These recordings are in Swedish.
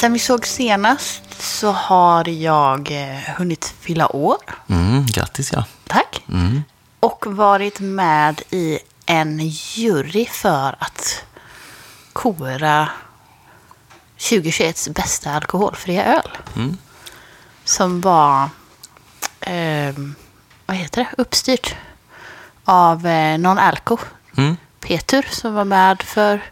sen vi såg senast så har jag eh, hunnit fylla år. Mm, grattis ja. Tack. Och varit med i en jury för att kora 2021s bästa alkoholfria öl. Som var, eh, vad heter det, uppstyrt av eh, Non-Alco. Mm. Peter som var med för,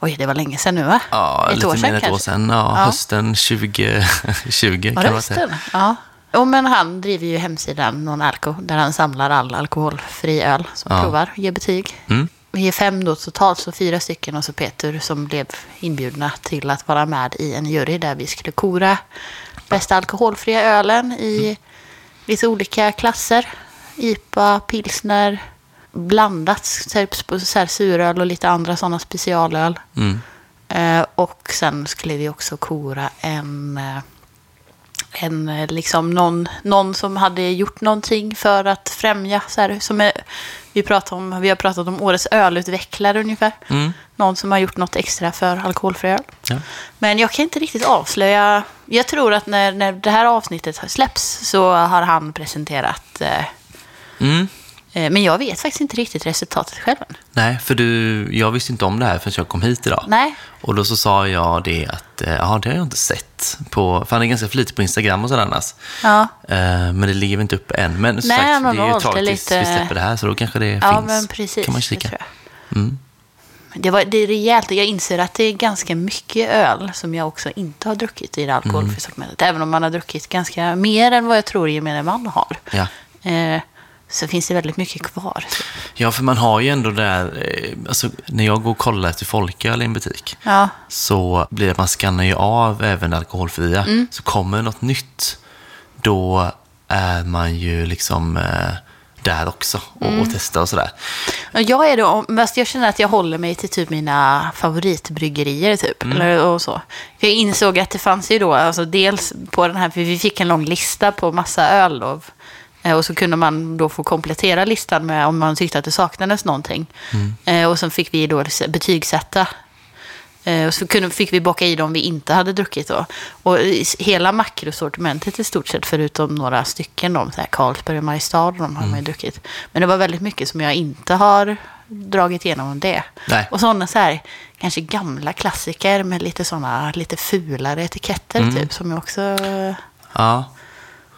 oj det var länge sedan nu va? Ja, lite mer än ett år sedan. Ja, Ja. Hösten 2020 Var kan man säga. Ja. Jo, men han driver ju hemsidan Non-Alco där han samlar all alkoholfri öl som Ja. provar, ger betyg. Mm. Vi är fem då totalt, så fyra stycken och så Peter som blev inbjudna till att vara med i en jury där vi skulle kora bästa alkoholfria ölen i lite olika klasser. IPA, pilsner, blandat, här, så här suröl och lite andra sådana specialöl. Mm. Eh, och sen skulle vi också kora en, eh, en eh, liksom någon, någon som hade gjort någonting för att främja, så här, som är, vi, pratar om, vi har pratat om årets ölutvecklare ungefär. Mm. Någon som har gjort något extra för alkoholfri öl. Ja. Men jag kan inte riktigt avslöja. Jag tror att när, när det här avsnittet släpps så har han presenterat. Eh, Mm. Eh, men jag vet faktiskt inte riktigt resultatet själv än. Nej, för du, jag visste inte om det här förrän jag kom hit idag. Nej. Och då så sa jag det att, eh, ja det har jag inte sett. På, för han är ganska flitig på Instagram och sådär annars. Ja. Eh, men det ligger inte upp än. Men som Nej, sagt, det är ju tills lite- vi släpper det här, så då kanske det Ja, finns. men precis. kan man det kika. jag. Mm. Det, var, det är rejält. Jag inser att det är ganska mycket öl som jag också inte har druckit i det alkoholfria Mm. Även om man har druckit ganska mer än vad jag tror gemene man har. Ja. Eh, så finns det väldigt mycket kvar. ja, för man har ju ändå det där, eh, alltså, när jag går och kollar efter folköl i en butik, Ja, så blir det att man skannar ju av även alkoholfria. Mm. Så kommer något nytt, då är man ju liksom eh, där också och, Mm. och testar och sådär. Jag är då, fast jag känner att jag håller mig till typ mina favoritbryggerier typ. Mm. Eller, och så. Jag insåg att det fanns ju då, alltså dels på den här, för vi fick en lång lista på massa öl då. Eh, Och så kunde man då få komplettera listan med om man tyckte att det saknades någonting. Mm. Eh, Och sen fick vi då betygsätta. Eh, Och så fick vi bocka i dem vi inte hade druckit då. Och hela makrosortimentet i stort sett, förutom några stycken, de, så här Carlsberg och Mariestad, de har Mm. man ju druckit. Men det var väldigt mycket som jag inte har dragit igenom om det. Nej. Och sådana så här, kanske gamla klassiker med lite sådana lite fulare etiketter Mm. typ, som jag också... Ja.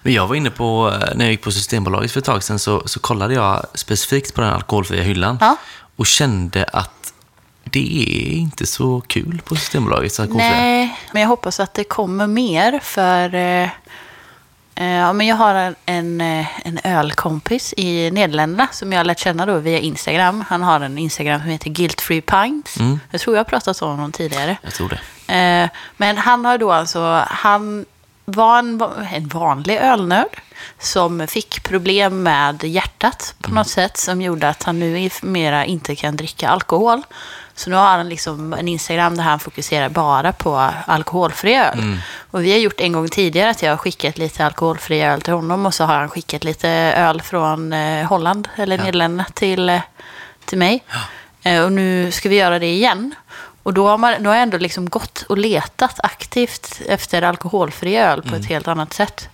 Men jag var inne på, eh, när jag gick på Systembolaget för ett tag sedan, så, så kollade jag specifikt på den alkoholfria hyllan. Ja. Och kände att det är inte så kul på Systembolagets alkoholfria. Nej, men jag hoppas att det kommer mer för... Eh, eh, ja, men jag har en, en, en ölkompis i Nederländerna som jag har lärt känna då via Instagram. Han har en Instagram som heter Guilt Free Pints. Mm. Jag tror jag har pratat om honom tidigare. Jag tror det. Eh, men han har då alltså, han var en, en vanlig ölnörd som fick problem med hjärtat på något sätt som gjorde att han nu mera inte kan dricka alkohol. Så nu har han liksom en Instagram där han fokuserar bara på alkoholfri öl. Och vi har gjort en gång tidigare att jag har skickat lite alkoholfri öl till honom och så har han skickat lite öl från eh, Holland eller Nederländerna till, eh, till mig. Eh, Och nu ska vi göra det igen. Och då har, man, då har jag ändå liksom gått och letat aktivt efter alkoholfri öl på ett helt annat sätt.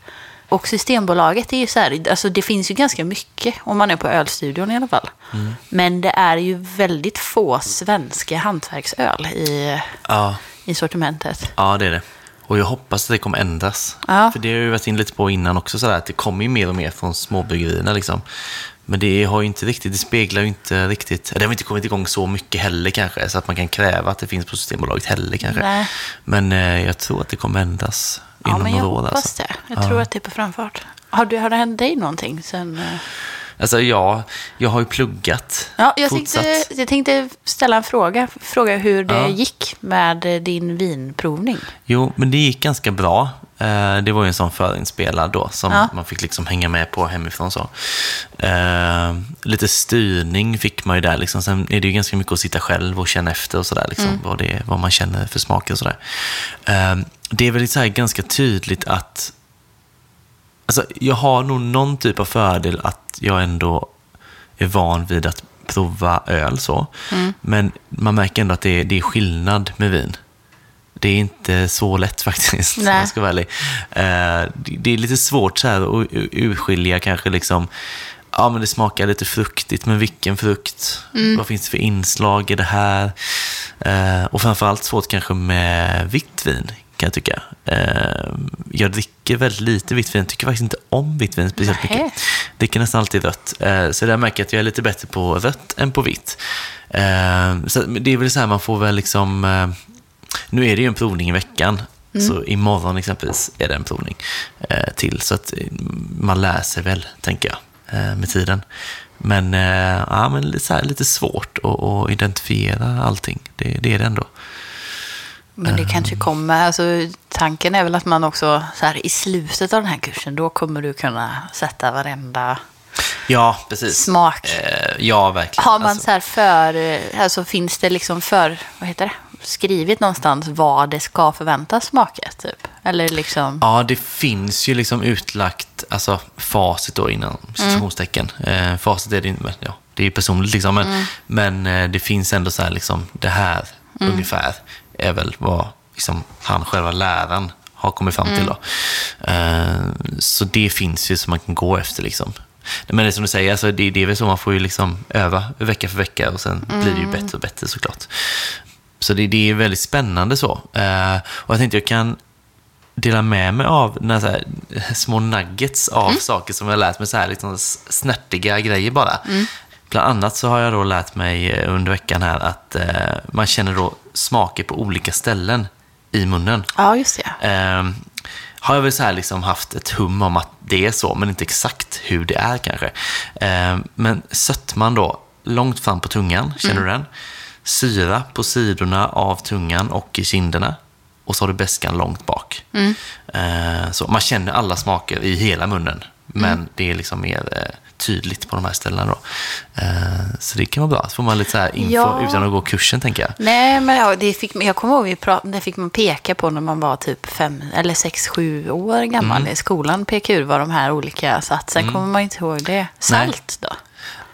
Och Systembolaget är ju så här, alltså det finns ju ganska mycket om man är på ölstudion i alla fall. Men det är ju väldigt få svenska hantverksöl i, Ja, i sortimentet. ja, det är det. Och jag hoppas att det kommer ändras. Ja. För det har jag ju varit inne lite på innan också, sådär, att det kommer ju mer och mer från småbryggerierna. Liksom. Men det har ju inte riktigt, det speglar ju inte riktigt, det har inte kommit igång så mycket heller kanske, så att man kan kräva att det finns på Systembolaget heller kanske. Nej. Men eh, jag tror att det kommer ändras Ja, inom men jag några år. hoppas Alltså. det. Jag tror att det är på framfart. Har, du, har det hänt dig någonting sen... eh, alltså ja, jag har ju pluggat. Ja, jag fortsatt. tänkte, jag tänkte ställa en fråga. Fråga hur det Ja. gick med din vinprovning. Jo, men det gick ganska bra. Eh, Det var ju en sån förinspelad då som Ja. man fick liksom hänga med på hemifrån. Så. Eh, Lite styrning fick man ju där. Liksom. Sen är det ju ganska mycket att sitta själv och känna efter och sådär. Liksom, vad, det, vad man känner för smaker och sådär. Eh, Det är väl så här ganska tydligt att Alltså, jag har nog någon typ av fördel att jag ändå är van vid att prova öl så. Men man märker ändå att det är, det är skillnad med vin. Det är inte så lätt faktiskt, om Nej. jag ska vara ärlig. Eh, det- är lite svårt så här att urskilja kanske liksom, ja men det smakar lite fruktigt, men vilken frukt? Mm. Vad finns det för inslag i det här? Eh, Och framförallt svårt kanske med vitt vin, kan jag tycka. Eh, Jag dricker väldigt lite vitt vin, tycker faktiskt inte om vitt vin speciellt Nähä. mycket. Dricker nästan alltid rött. Eh, Så där märker jag att jag är lite bättre på rött än på vitt. Eh, Så det är väl så här, man får väl liksom... Nu är det ju en provning i veckan. Så imorgon exempelvis är det en provning till. Så att man lär sig väl, tänker jag, med tiden. Men, ja, men så här, lite svårt att, att identifiera allting. Det, det är det ändå. Men det Ehm. kanske kommer, alltså tanken är väl att man också så här, i slutet av den här kursen, då kommer du kunna sätta varenda Ja, precis. smak. Eh, ja, verkligen. Har man Alltså- så här för, eh, alltså finns det liksom för, vad heter det, skrivit någonstans vad det ska förväntas smaka typ? Eller liksom, Ja, det finns ju liksom utlagt, alltså facit då inom citationstecken. Eh, facit är det inte, ja, det är ju personligt liksom, men, men eh, det finns ändå så här liksom, det här ungefär är väl vad liksom, han själva läraren har kommit fram till då. Eh, så det finns ju som man kan gå efter liksom. Men det är som du säger, alltså, det, det är väl så man får ju liksom öva vecka för vecka och sen blir det ju bättre och bättre såklart. Så det, det är väldigt spännande så. Eh, och jag tänkte jag kan dela med mig av några så här, små nuggets av saker som jag har lärt mig, så här, liksom snärtiga grejer bara. Bland annat så har jag då lärt mig eh, under veckan här att eh, man känner då smaker på olika ställen i munnen. ja just det. Eh, har jag väl så här liksom haft ett hum om att det är så, men inte exakt hur det är kanske. Eh, men sötman då, långt fram på tungan, känner du den? Syra på sidorna av tungan och i kinderna. Och så har du beskan långt bak. Eh, så man känner alla smaker i hela munnen, men det är liksom mer eh, tydligt på de här ställena då. Eh, så det kan vara bra, så får man lite så här info Ja. utan att gå kursen tänker jag. Nej, men ja, det fick, jag kommer ihåg det fick man peka på när man var typ fem eller sex, sju år gammal Mm. i skolan. Peka ur vad de här olika satt. Sen kommer man inte ihåg det. Salt då?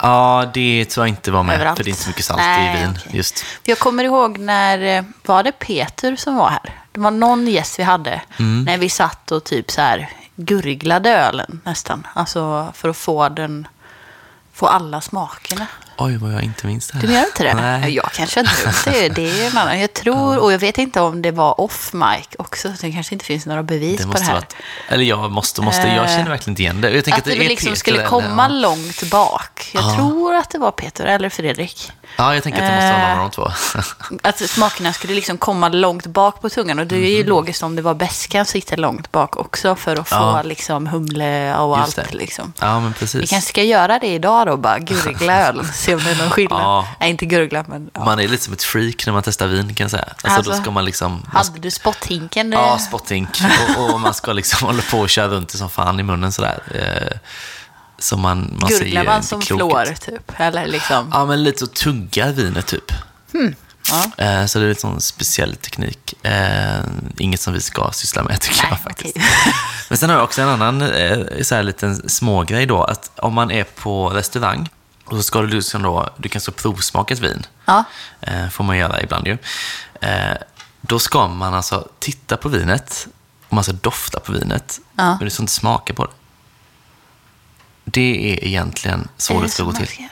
Ja, det tror jag inte var med, Överallt. för det är inte så mycket salt Nej, i vin. okej. Just. Jag kommer ihåg när, eh, var det Peter som var här? Det var någon gäst vi hade. Mm. När vi satt och typ så här gurglade ölen nästan. Alltså för att få den, få alla smakerna. Oj, vad jag inte minns det här. Du menar inte det? Nej. Jag kanske har drömt det. Det är en annan. Jag tror, och jag vet inte om det var off mic också. Det kanske inte finns några bevis Det på det här. varit, eller jag måste, måste, jag känner verkligen inte igen det. Jag tänker Att det, är liksom Peter skulle eller- komma ja. långt bak. Jag Ja. tror att det var Peter eller Fredrik. Ja, jag tänker att det måste vara Eh, någon av de två. Att smakerna skulle liksom komma långt bak på tungan. Och det är ju logiskt om det var beskan sitter långt bak också. För att få Ja. liksom humle och Just allt. det. Liksom. Ja, men Vi precis. kanske ska göra det idag då. Bara gurgla öl. Se om det är någon skillnad. Ja. Nej, inte gurgla men. Ja. Man är lite som ett freak när man testar vin kan jag säga. Alltså, Alltså, då ska man liksom... Man Hade du spotthinken? Ja, spottink. Och, och man ska liksom hålla på och köra runt det som fan i munnen sådär. Eh, så man, man Gurglar man som flår typ? Eller liksom? Ja, men lite så tuggar vinet typ. Ja. Eh, Så det är lite sån speciell teknik. Eh, Inget som vi ska syssla med tycker Nej, jag faktiskt. okej. Men sen har jag också en annan eh, så här liten smågrej då. Att om man är på restaurang och så ska du liksom då, du kan så provsmaka ett vin. Ja. Eh, får man göra ibland ju. Eh, då ska man alltså titta på vinet och man ska dofta på vinet. Ja. Men du ska inte smaka på det. Det är egentligen så Är det ska gå till. ska?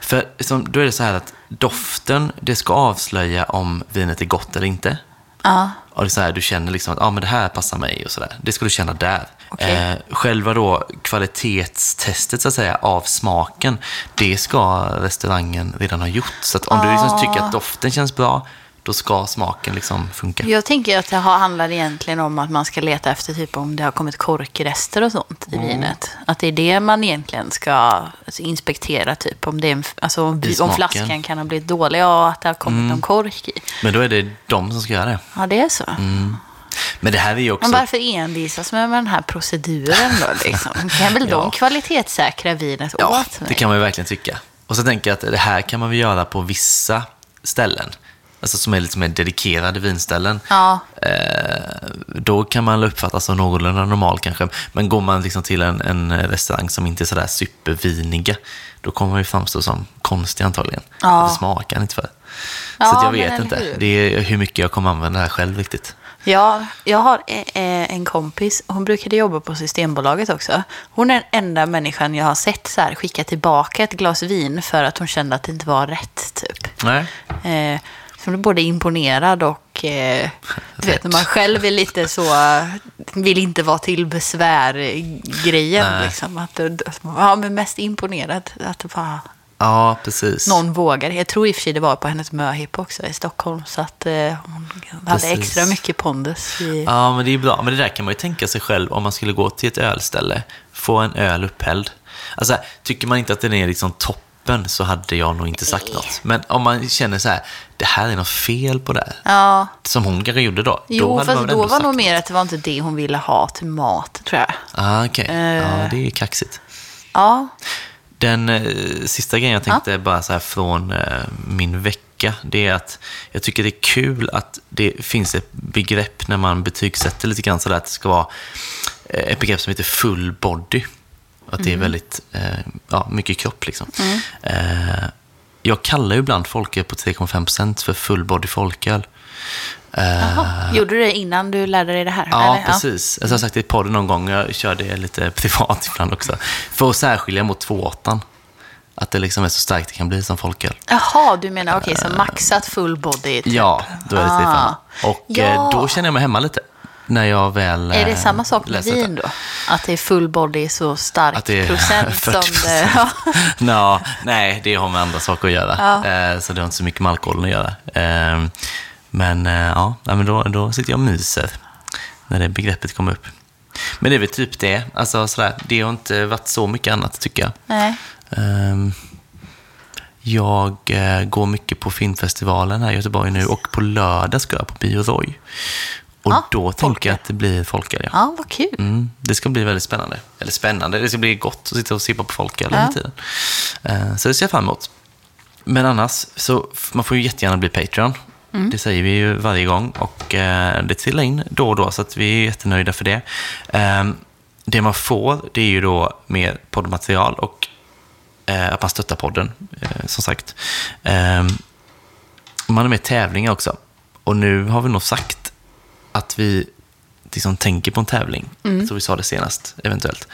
För liksom, då är det så här att doften, det ska avslöja om vinet är gott eller inte. Ja. Och det är så här, du känner liksom att ah, men det här passar mig och sådär. Det ska du känna där. Okej. Eh, själva då kvalitetstestet så att säga av smaken, det ska restaurangen redan ha gjort. Så att om du liksom Ah. tycker att doften känns bra, då ska smaken liksom funka. Jag tänker att det handlar egentligen om att man ska leta efter typ om det har kommit korkrester och sånt Mm. i vinet. Att det är det man egentligen ska alltså, inspektera, typ om, det är en, alltså, om, om flaskan kan ha blivit dålig och att det har kommit Mm. någon kork i. Men då är det de som ska göra det. Ja, det är så. Mm. Men det här är ju också... Men varför envisas med, med den här proceduren då? Liksom? Kan väl Ja. de kvalitetssäkra vinet Ja, åt mig? det kan man ju verkligen tycka. Och så tänker jag att det här kan man väl göra på vissa ställen. Alltså som är lite mer dedikerade vinställen. Ja, Eh, då kan man uppfattas som någorlunda normal kanske. Men går man liksom till en, en restaurang som inte är sådär superviniga, då kommer man ju framstå som konstig antagligen. Ja. Det smakar inte för. Så Ja, jag men vet inte. hur? Det är hur mycket jag kommer använda det här själv riktigt. Ja, jag har e- e- en kompis, hon brukade jobba på Systembolaget också. Hon är den enda människan jag har sett så här, skicka tillbaka ett glas vin för att hon kände att det inte var rätt, typ. Nej. Eh, hon är både imponerad och, eh, du vet, när man själv är lite så, vill inte vara till besvär-grejen. Nej. Liksom, att, det- ja, men mest imponerad att det bara, Ja, precis. någon vågar. Jag tror i och för sig det var på hennes möhipp också i Stockholm, så att eh, hon hade Precis. extra mycket pondus. I, Ja, men det är bra. Men det där kan man ju tänka sig själv om man skulle gå till ett ölställe, få en öl upphälld. Alltså, tycker man inte att den är liksom toppen så hade jag nog inte sagt något. Men om man känner så här, det här är något fel på det här. Ja, Som hon kanske gjorde då. då jo, man fast då var nog mer att det var inte det hon ville ha till mat, tror jag. Ah, okej. Ja, Eh. det är kaxigt. Ja, Den eh, sista grejen jag tänkte bara så här från eh, min vecka, det är att jag tycker det är kul att det finns ett begrepp när man betygsätter lite grann sådär att det ska vara eh, ett begrepp som heter full body. Att det är väldigt, eh, ja, mycket kropp liksom. Eh, jag kallar ju ibland folköl på 3,5% för full body folköl. Eh, Jaha. Gjorde du det innan du lärde dig det här? Ja, eller? precis. Jag har sagt det i podden någon gång, jag kör det lite privat ibland också. För att särskilja mot 2,8. Att det liksom är så starkt det kan bli som folköl. Jaha, du menar okej, så maxat full body? Typ. Ja, då är det 3,5. Ah. Och Ja. eh, då känner jag mig hemma lite. När jag väl Är det samma sak med vin då? Att det är full body så stark Att det är procent 40 som det... Ja. Nej, det har med andra saker att göra. Ja. Eh, så det har inte så mycket med alkoholen att göra. Eh, men eh, ja, men då, då sitter jag och myser när det begreppet kommer upp. Men det är väl typ det. Alltså, sådär, det har inte varit så mycket annat tycker jag. Nej. Ehm, jag eh, går mycket på filmfestivalen här i Göteborg nu och på lördag ska jag på Bio Roy. Och Ja, då tänker jag att det blir folköl. Ja. Ja, vad kul. Mm, det ska bli väldigt spännande. Eller spännande, det ska bli gott att sitta och sippa på folköl hela Ja. tiden. Eh, så det ser jag fram emot. Men annars, så man får ju jättegärna bli Patreon. Mm. Det säger vi ju varje gång och eh, det trillar in då och då så att vi är jättenöjda för det. Eh, det man får, det är ju då mer poddmaterial och eh, att man stöttar podden, som sagt. Eh, man är med i tävlingar också. Och nu har vi nog sagt att vi liksom tänker på en tävling. Så vi sa det senast, eventuellt.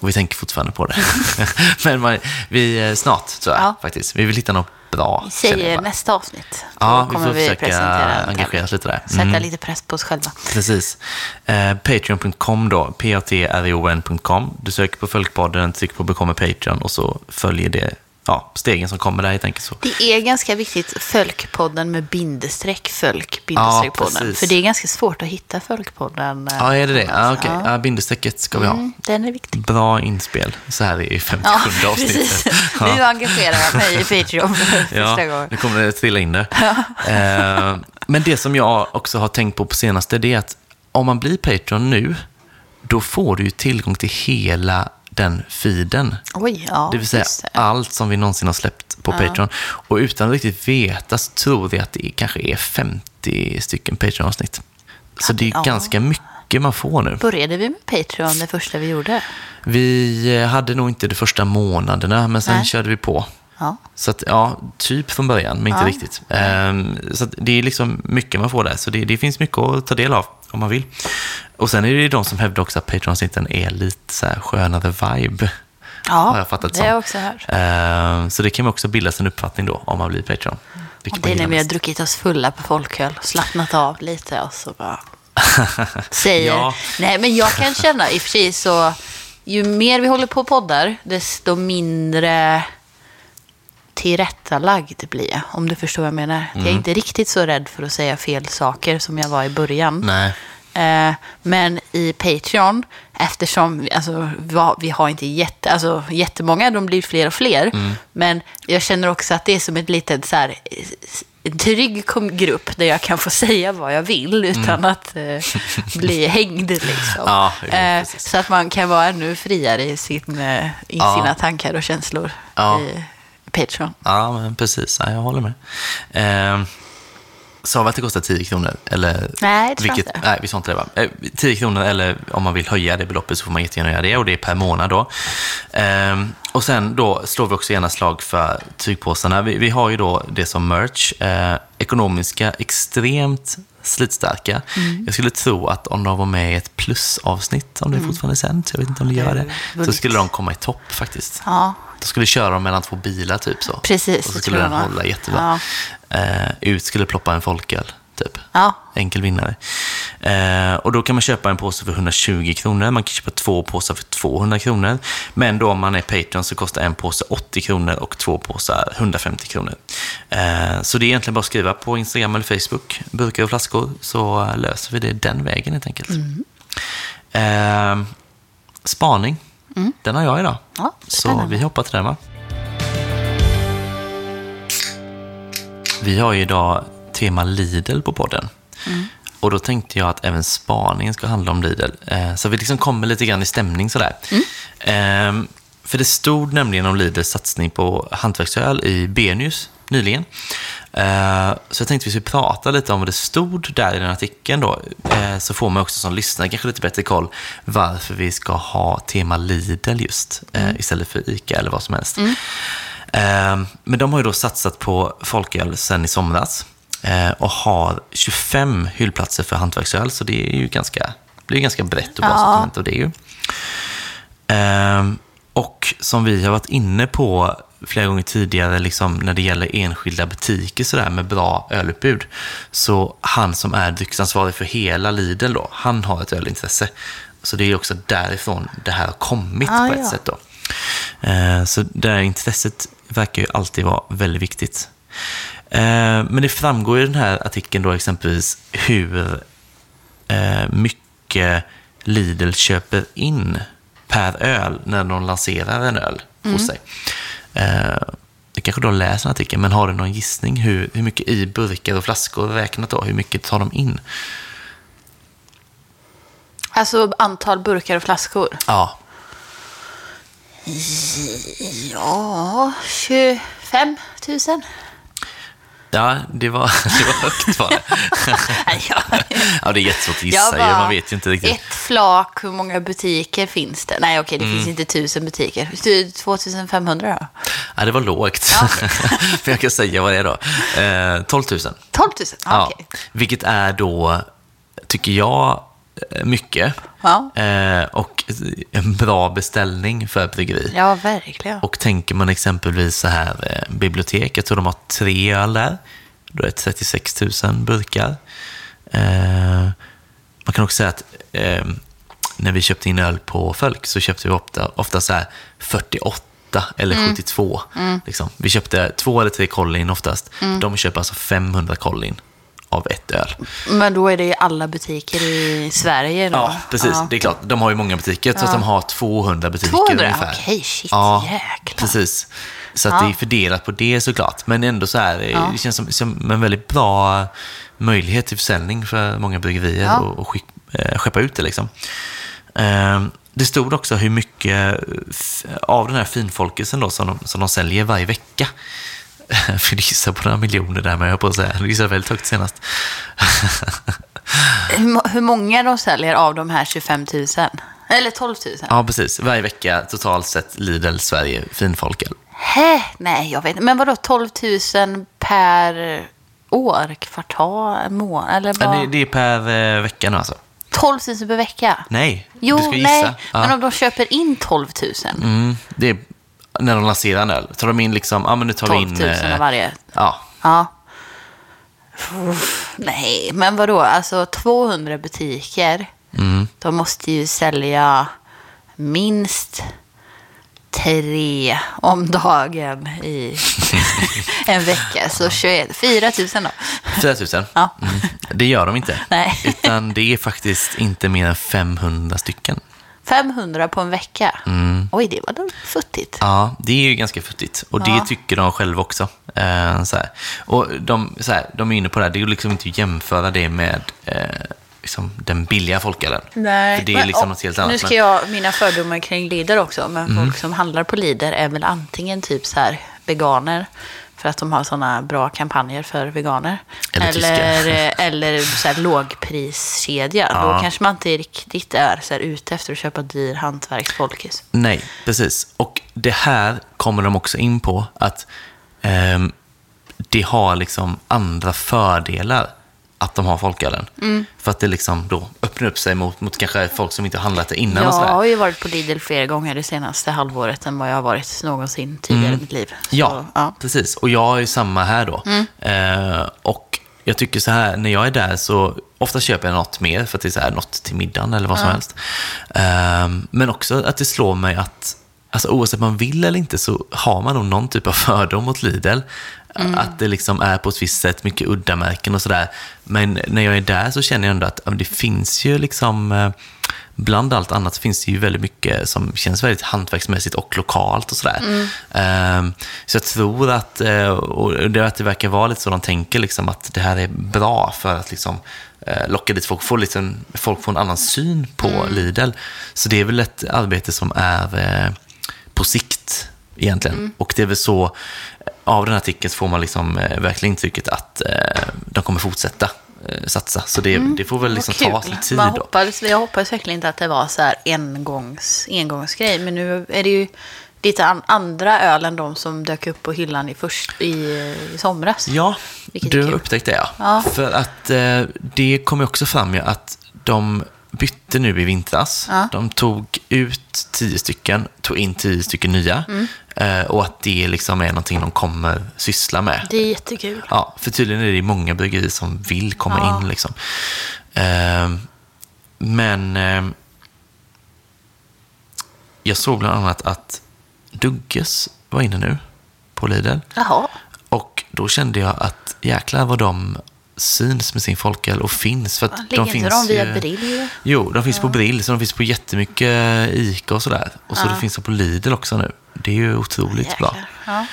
Och vi tänker fortfarande på det. Men man, vi, eh, snart, tror jag Ja. faktiskt. Vi vill hitta något bra. Vi säger nästa avsnitt. Ja, Då vi kommer får försöka presentera en engagera oss lite där. Sätta Mm. lite press på oss själva. Precis. Eh, Patreon.com då, p-a-t-r-o-n.com. Du söker på Folkpodden, trycker på Become Patreon och så följer det ja, stegen som kommer där helt enkelt. Så. Det är ganska viktigt, Fölkpodden med bindestreck, Fölk, bindestreckpodden. precis. För det är ganska svårt att hitta Fölkpodden. eh, Ja, är det det? Ja, okej. Ja. Ja, bindestrecket ska vi ha. Mm, den är viktig. Bra inspel så här i 57 Ja, avsnittet. Ja. Nu engagerar jag mig i Patreon för första Ja, gången. nu kommer det trilla in där. Eh, men det som jag också har tänkt på på senaste, det är att om man blir Patreon nu, då får du ju tillgång till hela den feeden. Oj, ja. Det vill säga det. allt som vi någonsin har släppt på Patreon. Och utan att riktigt veta så tror vi att det kanske är 50 stycken Patreon-avsnitt. Så det är ja. ganska mycket man får nu. Började vi med Patreon det första vi gjorde? Vi eh, hade nog inte de första månaderna, men sen Nej. körde vi på. Ja. Så att, ja, typ från början, men inte Ja. riktigt. Ehm, så det är liksom mycket man får där, så det, det finns mycket att ta del av om man vill. Och sen är det ju de som hävdar också att Patreon-avsnitten är lite så här skönare vibe. Ja, har jag fattat det har jag också hört. Ehm, så det kan man också bilda sin uppfattning då, om man blir Patreon. Och det är när vi har druckit oss fulla på folköl, slappnat av lite och så bara säger... Ja. Nej, men jag kan känna i och för sig så... Ju mer vi håller på och poddar, desto mindre tillrättalagd blir jag. Om du förstår vad jag menar. Jag är Mm. inte riktigt så rädd för att säga fel saker som jag var i början. Nej. Eh, men i Patreon, eftersom alltså, vi har- inte jätte, alltså, jättemånga, de blir fler och fler. Mm. Men jag känner också att det är som ett litet så här, en trygg grupp där jag kan få säga vad jag vill utan att eh, bli hängd. Liksom. Mm. Ja, eh, så att man kan vara ännu friare i, sin, eh, i Ja. sina tankar och känslor Ja. i Patreon. Ja, men precis. Ja, jag håller med. Ehm, Sa vi att det kostar 10 kronor? Eller, Nej, det vilket, inte. Nej, vi sa inte det va? Eh, 10 kronor eller om man vill höja det beloppet så får man jättegärna göra det och det är per månad då. Ehm, och sen då slår vi också gärna slag för tygpåsarna. Vi, vi har ju då det som merch. Eh, ekonomiska, extremt slitstarka. Mm. Jag skulle tro att om de var med i ett plusavsnitt, om det fortfarande är sänt, jag vet inte om det gör det, så skulle de komma i topp faktiskt. Ja, Då skulle köra dem mellan två bilar typ så. Precis, Och så skulle den hålla jättebra. Eh, ut skulle ploppa en folköl, typ. ja. Enkel vinnare. Eh, och då kan man köpa en påse för 120 kronor. Man kan köpa två påsar för 200 kronor. Men då om man är Patreon så kostar en påse 80 kronor och två påsar 150 kronor. Eh, så det är egentligen bara att skriva på Instagram eller Facebook, burkar och flaskor, så löser vi det den vägen helt enkelt. Eh, spaning, den har jag idag. Ja, så vi hoppar till den va? Vi har ju idag tema Lidl på podden. Och då tänkte jag att även spaningen ska handla om Lidl. Eh, så vi liksom kommer lite grann i stämning sådär. Eh, för det stod nämligen om Lidls satsning på hantverksöl i Benius nyligen. Eh, så jag tänkte vi skulle prata lite om vad det stod där i den artikeln då. Eh, så får man också som lyssnare kanske lite bättre koll varför vi ska ha tema Lidl just. Eh, istället för ICA eller vad som helst. Eh, Men de har ju då satsat på folköl sen i somras och har 25 hyllplatser för hantverksöl, så det är ju ganska, blir ganska brett och bra Ja. sortiment av det ju. Och som vi har varit inne på flera gånger tidigare, liksom när det gäller enskilda butiker sådär med bra ölutbud, så han som är drycksansvarig för hela Lidl då, han har ett ölintresse. Så det är också därifrån det här har kommit Ah, på ett ja. sätt då. Eh, Så det här intresset verkar ju alltid vara väldigt viktigt. Eh, Men det framgår i den här artikeln då exempelvis hur eh, mycket Lidl köper in per öl när de lanserar en öl hos sig. Eh, Du kanske då läser en artikel, men har du någon gissning hur, hur mycket i burkar och flaskor räknat då? Hur mycket tar de in? Alltså antal burkar och flaskor. Ja, Ja, 25 000. Ja det, var, det var högt var det. ja. ja, det är jättesvårt att gissa, bara, man vet ju inte riktigt. Ett flak, hur många butiker finns det? Nej, okej, det Mm. finns inte tusen butiker. Du, 2500 då? Ja, det var lågt. Men jag kan säga vad det är då. Eh, 12 000. 12 000? Ja, Ja, okej. vilket är då, tycker jag, mycket. Ja. Eh, och en bra beställning för bryggeri. Ja, verkligen. Och tänker man exempelvis så här, eh, bibliotek, jag tror de har tre öl där. Då är det 36 000 burkar. Eh, man kan också säga att eh, när vi köpte in öl på Fölk så köpte vi ofta, ofta så här 48 eller 72. Liksom. Vi köpte två eller tre kollin oftast. De köper alltså 500 kollin av ett öl. Men då är det ju alla butiker i Sverige då? Ja, precis. Ja. Det är klart. De har ju många butiker, så att de har 200 butiker 200? ungefär. Okej, shit, ja, jäklar. precis. Så att Ja. det är fördelat på det såklart. Men ändå så här, Ja. det känns som, som en väldigt bra möjlighet till försäljning för många bryggerier Ja. och, och skick, eh, skeppa ut det liksom. Eh, det stod också hur mycket av den här finfolkelsen då som de, som de säljer varje vecka. För du gissar på några miljoner där, men jag på att säga, du gissade väldigt högt senast. Hur, många de säljer av de här 25 000? Eller 12 000? Ja, precis. Varje vecka totalt sett Lidl Sverige finfolköl. Hä? Nej, jag vet inte. Men vadå 12 000 per år, kvartal, månad? Eller vad? det, det är per eh, vecka nu alltså. 12 000 per vecka? Nej, Jo, du ska gissa. nej. Ja. Men om de köper in 12 000? mm, det är när de lanserar en öl. Tar de in liksom, ja men nu tar 12 vi 000 in... eh, av varje? Ja, Ja. Uff, nej, men vadå? Alltså 200 butiker. mm, De måste ju sälja minst tre om dagen i en vecka. Så 21, 4 000 då. 4 000. Ja. Mm, det gör de inte. Nej. Utan det är faktiskt inte mer än 500 stycken. 500 på en vecka. Mm. Oj, det var då futtigt. Ja, det är ju ganska futtigt. Och det Ja. tycker de själva också. Eh, så här. Och de, så här, de är inne på det här, det är liksom inte att jämföra det med eh, liksom den billiga folkölen. För det är Men, liksom och, något helt annat. Nu ska jag, mina fördomar kring Lidl också, men Mm. folk som handlar på Lidl är väl antingen typ så här veganer, För att de har sådana bra kampanjer för veganer. Eller eller, eller så här lågpriskedja. Ja. Då kanske man inte riktigt är så här ute efter att köpa dyr hantverksfolkis. Nej, precis. Och det här kommer de också in på, att ehm, det har liksom andra fördelar att de har folkölen. Mm. För att det liksom då öppnar upp sig mot, mot kanske folk som inte har handlat det innan Jag har ju varit på Lidl fler gånger det senaste halvåret än vad jag har varit någonsin tidigare i mitt liv. Så, Mm. Ja, ja. Mm. precis. Och jag är ju samma här då. Eh, och jag tycker så här, när jag är där så ofta köper jag något mer för att det är så här, något till middagen eller vad som helst. Eh, men också att det slår mig att alltså, oavsett om man vill eller inte så har man nog någon typ av fördom mot Lidl. Att det liksom är på ett visst sätt mycket udda och sådär. Men när jag är där så känner jag ändå att det finns ju liksom eh, bland allt annat finns det ju väldigt mycket som känns väldigt hantverksmässigt och lokalt och sådär. Ehm, så jag tror att, eh, och det, att det verkar vara lite så de tänker, liksom, att det här är bra för att liksom, eh, locka dit folk, få lite, folk får en annan syn på Lidl. Så det är väl ett arbete som är på sikt egentligen. Och det är väl så, av den här artikeln får man liksom, eh, verkligen intrycket att eh, de kommer fortsätta eh, satsa. Så det, det får väl liksom ta sin tid Man då. hoppades, jag hoppas verkligen inte att det var så här engångs, engångsgrej. Men nu är det ju lite an, andra öl än de som dök upp på hyllan i, först, i, i somras. Ja, du har upptäckt det ja. Ja. För att det kom ju också fram ju att de bytte nu i vintras. Ja. De tog ut tio stycken, tog in tio stycken nya. Mm. Eh, och att det liksom är någonting de kommer syssla med. Det är jättekul. Ja, för tydligen är det många bryggerier som vill komma Ja. in. Liksom. Eh, men eh, jag såg bland annat att Dugges var inne nu på Lidl. Jaha. Och då kände jag att jäklar vad de syns med sin folköl och finns. För att Ligger de finns de via ju... Brill? Jo, de finns på Brill, så de finns på jättemycket Ica och sådär. Och så Ja. det finns de på Lidl också nu. Det är ju otroligt bra. Jäklar. Ja.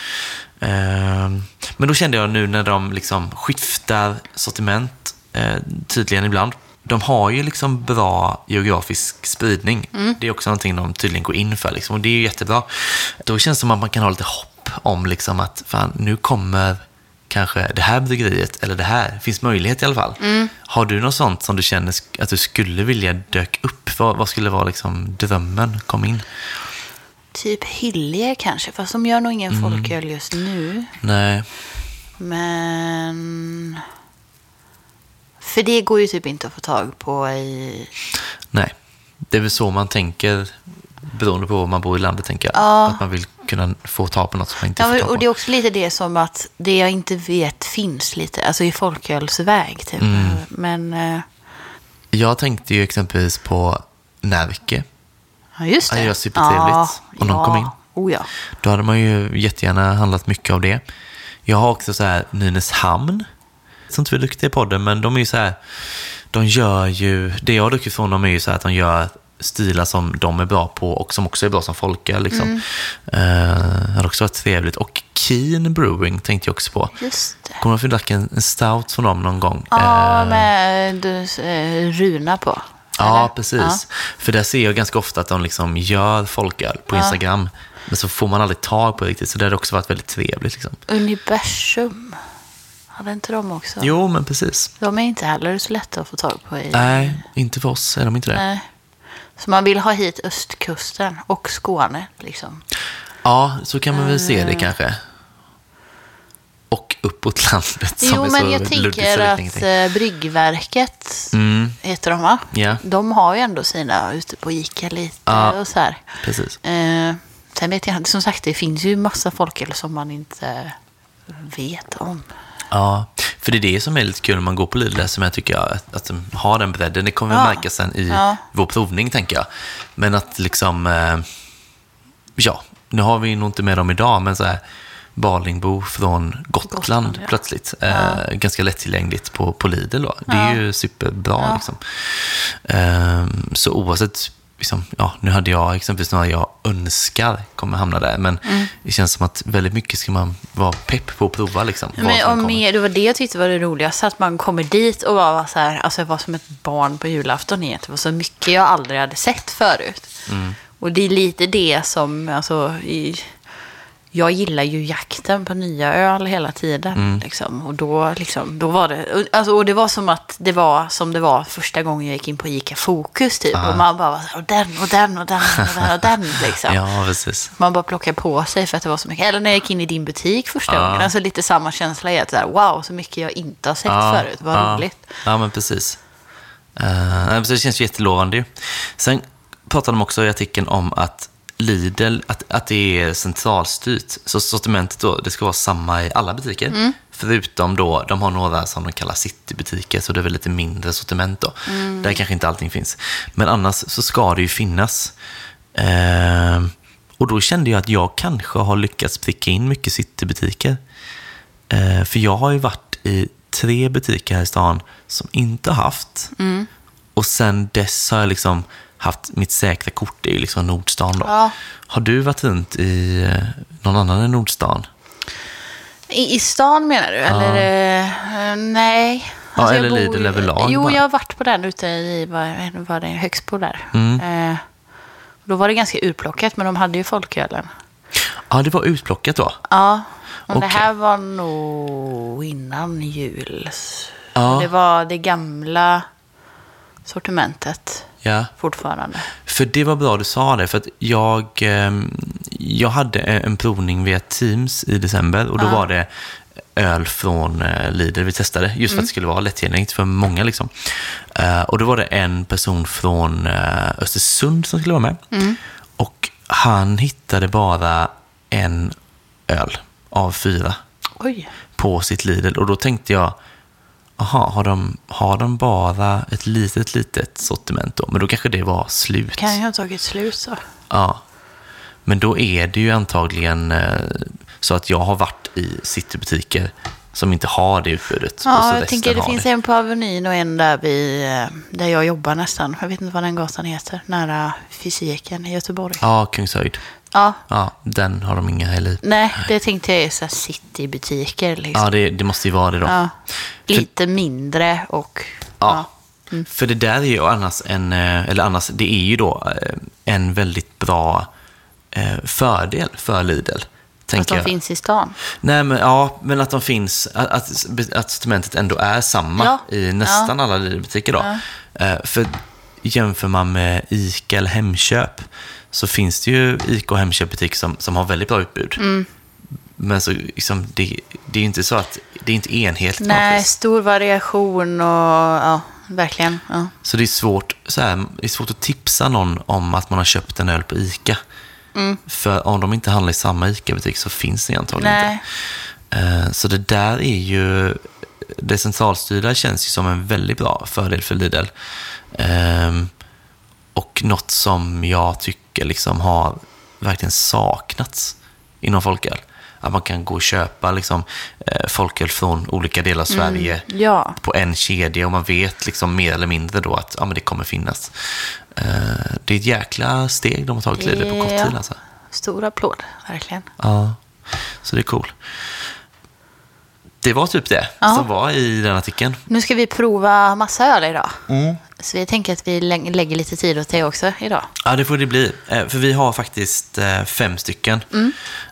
Ehm, Men då kände jag nu när de liksom skiftar sortiment eh, tydligen ibland. De har ju liksom bra geografisk spridning. Det är också någonting de tydligen går in för. Liksom, och det är ju jättebra. Då känns det som att man kan ha lite hopp om liksom att fan, nu kommer kanske det här bryggeriet, eller det här. Finns möjlighet i alla fall. Har du något sånt som du känner att du skulle vilja dök upp? Vad, vad skulle vara liksom drömmen? Kom in. Typ Hyllie kanske, fast de gör nog ingen Mm. folköl just nu. Nej. Men... För det går ju typ inte att få tag på i... Nej, det är väl så man tänker beroende på var man bor i landet, tänker jag. Ja. Att man vill kunna få tag på något som man inte Ja, får tag på. och det är också lite det som att det jag inte vet finns lite, alltså i folkölsväg typ. Mm. Men, eh, Jag tänkte ju exempelvis på Närke. ja just det. Ja, det var supertrevligt om de kom in. Oh ja. Då hade man ju jättegärna handlat mycket av det. Jag har också så här Nynäshamn. Som inte vi är duktiga i podden, men de är ju så här. De gör ju, det jag har druckit från dem är ju så här att de gör stilar som de är bra på och som också är bra som folköl. Liksom. Mm. Det hade också varit trevligt. Och Keen Brewing tänkte jag också på. Just det. Kommer du ihåg att en, en stout från dem någon gång? Ja, Eh, med du, eh, runa på. Ja, eller? precis. För där ser jag ganska ofta att de liksom gör folköl på Instagram. Men så får man aldrig tag på det riktigt. Så det hade också varit väldigt trevligt. Liksom. Universum. Hade inte de också? Jo, men precis. De är inte heller så lätta att få tag på i... Nej, inte för oss är de inte det. Nej. Så man vill ha hit östkusten och Skåne liksom. Ja, så kan man väl se Eh. det kanske. Och uppåt landet som Jo, är men så jag tänker att eh, Bryggverket Mm, heter de va? ja, De har ju ändå sina ute på Ica lite Ja. och så här. precis. Eh, sen vet jag inte, som sagt det finns ju massa folköl som man inte vet om. Ja, för det är det som är lite kul när man går på Lidl, som jag tycker att, att de har den bredden. Det kommer vi Ja. märka sen i Ja. vår provning, tänker jag. Men att liksom, eh, ja, nu har vi nog inte med dem idag, men så här, Balingbo från Gotland, Gotland, ja. plötsligt. Eh, ganska lättillgängligt på, på Lidl då. Det är Ja. ju superbra. Ja. Liksom. Eh, så oavsett, liksom, ja, nu hade jag exempelvis några jag önskar kommer hamna där, men Mm. det känns som att väldigt mycket ska man vara pepp på att prova. Liksom, Men kommer. mer, det var det jag tyckte var det roligaste, att man kommer dit och bara var så här, alltså jag var som ett barn på julafton igen. Det var så mycket jag aldrig hade sett förut. Mm. Och det är lite det som, alltså, i, jag gillar ju jakten på nya öl hela tiden. Mm. Liksom. Och då, liksom, då var det, alltså, och det var som att det var som det var första gången jag gick in på Ica Fokus typ. Och man bara, var så här, och den och den och den och den och den liksom. Ja, precis. Man bara plockade på sig för att det var så mycket. Eller när jag gick in i din butik första Ja. gången. Alltså lite samma känsla i att så här, wow, så mycket jag inte har sett förut. Vad ja. roligt. Ja, men precis. Uh, det känns ju jättelovande ju. Sen pratade de också i artikeln om att Lidl, att, att det är centralstyrt. Så sortimentet då, det ska vara samma i alla butiker. Mm. Förutom då, de har några som de kallar citybutiker, så det är väl lite mindre sortiment då. Mm. Där kanske inte allting finns. Men annars så ska det ju finnas. Eh, och då kände jag att jag kanske har lyckats pricka in mycket citybutiker. Eh, för jag har ju varit i tre butiker här i stan som inte har haft. Mm. Och sen dess har jag liksom haft mitt säkra kort, är ju liksom Nordstan då. Ja. Har du varit runt i eh, någon annan än Nordstan? I, I stan menar du? Eller eh, nej. Ja, eller jag bor Lidl överlag Jo, bara. jag har varit på den ute i, vad var det, Högsbo där. Mm. Eh, då var det ganska urplockat, men de hade ju folkölen. Ja, det var utplockat då. Ja, men Okej. det här var nog innan jul. Ja. Det var det gamla sortimentet Ja, fortfarande. för det var bra du sa det, för att jag, ehm, jag hade en provning via Teams i december och då var det öl från eh, Lidl vi testade, just för att det skulle vara lättillgängligt för många. Liksom. Eh, och då var det en person från eh, Östersund som skulle vara med. Och han hittade bara en öl av fyra Oj. på sitt Lidl. Och då tänkte jag, aha, har de, har de bara ett litet, litet sortiment då? Men då kanske det var slut. Kan ju ha tagit slut så. Ja. Men då är det ju antagligen eh, så att jag har varit i citybutiker som inte har det utbudet. Ja, jag tänker det finns en på Avenyn och en där vid, eh, där jag jobbar nästan. Jag vet inte vad den gatan heter. Nära fysiken i Göteborg. Ja, Kungshöjd. Ja, Ja, den har de inga heller i. nej, det tänkte jag är så här citybutiker liksom. Ja, det, det måste ju vara det då. Ja. Lite mindre och... Ja. För det där är ju annars en, eh, eller annars, det är ju då eh, en väldigt bra eh, fördel för Lidl. Att de jag. finns i stan. Nej, men, ja, men att de finns, att, att, att sortimentet ändå är samma Ja. i nästan alla Lidl-butiker då. För jämför man med ICA eller Hemköp så finns det ju ICA och Hemköp-butiker som, som har väldigt bra utbud. Mm. Men så, liksom, det, det är ju inte så att det är inte enhetligt Nej, stor variation och ja, verkligen. Ja. Så det är svårt, så här, det är svårt att tipsa någon om att man har köpt en öl på ICA. Mm. För om de inte handlar i samma ICA-butik så finns det antagligen Nej. inte. Eh, Så det där är ju, det centralstyrda känns ju som en väldigt bra fördel för Lidl. Ehm, Och något som jag tycker liksom har verkligen saknats inom folköl. Att man kan gå och köpa liksom, eh, folköl från olika delar av Sverige Ja. på en kedja och man vet liksom mer eller mindre då att ja, men det kommer finnas. Eh, det är ett jäkla steg de har tagit Lidl på kort tid. Alltså. Stor applåd, verkligen. Ja, så det är cool. Det var typ det Ja. som var i den artikeln. Nu ska vi prova massa öl idag. Mm. Så vi tänker att vi lä- lägger lite tid åt det också idag. Ja, det får det bli. Eh, För vi har faktiskt eh, fem stycken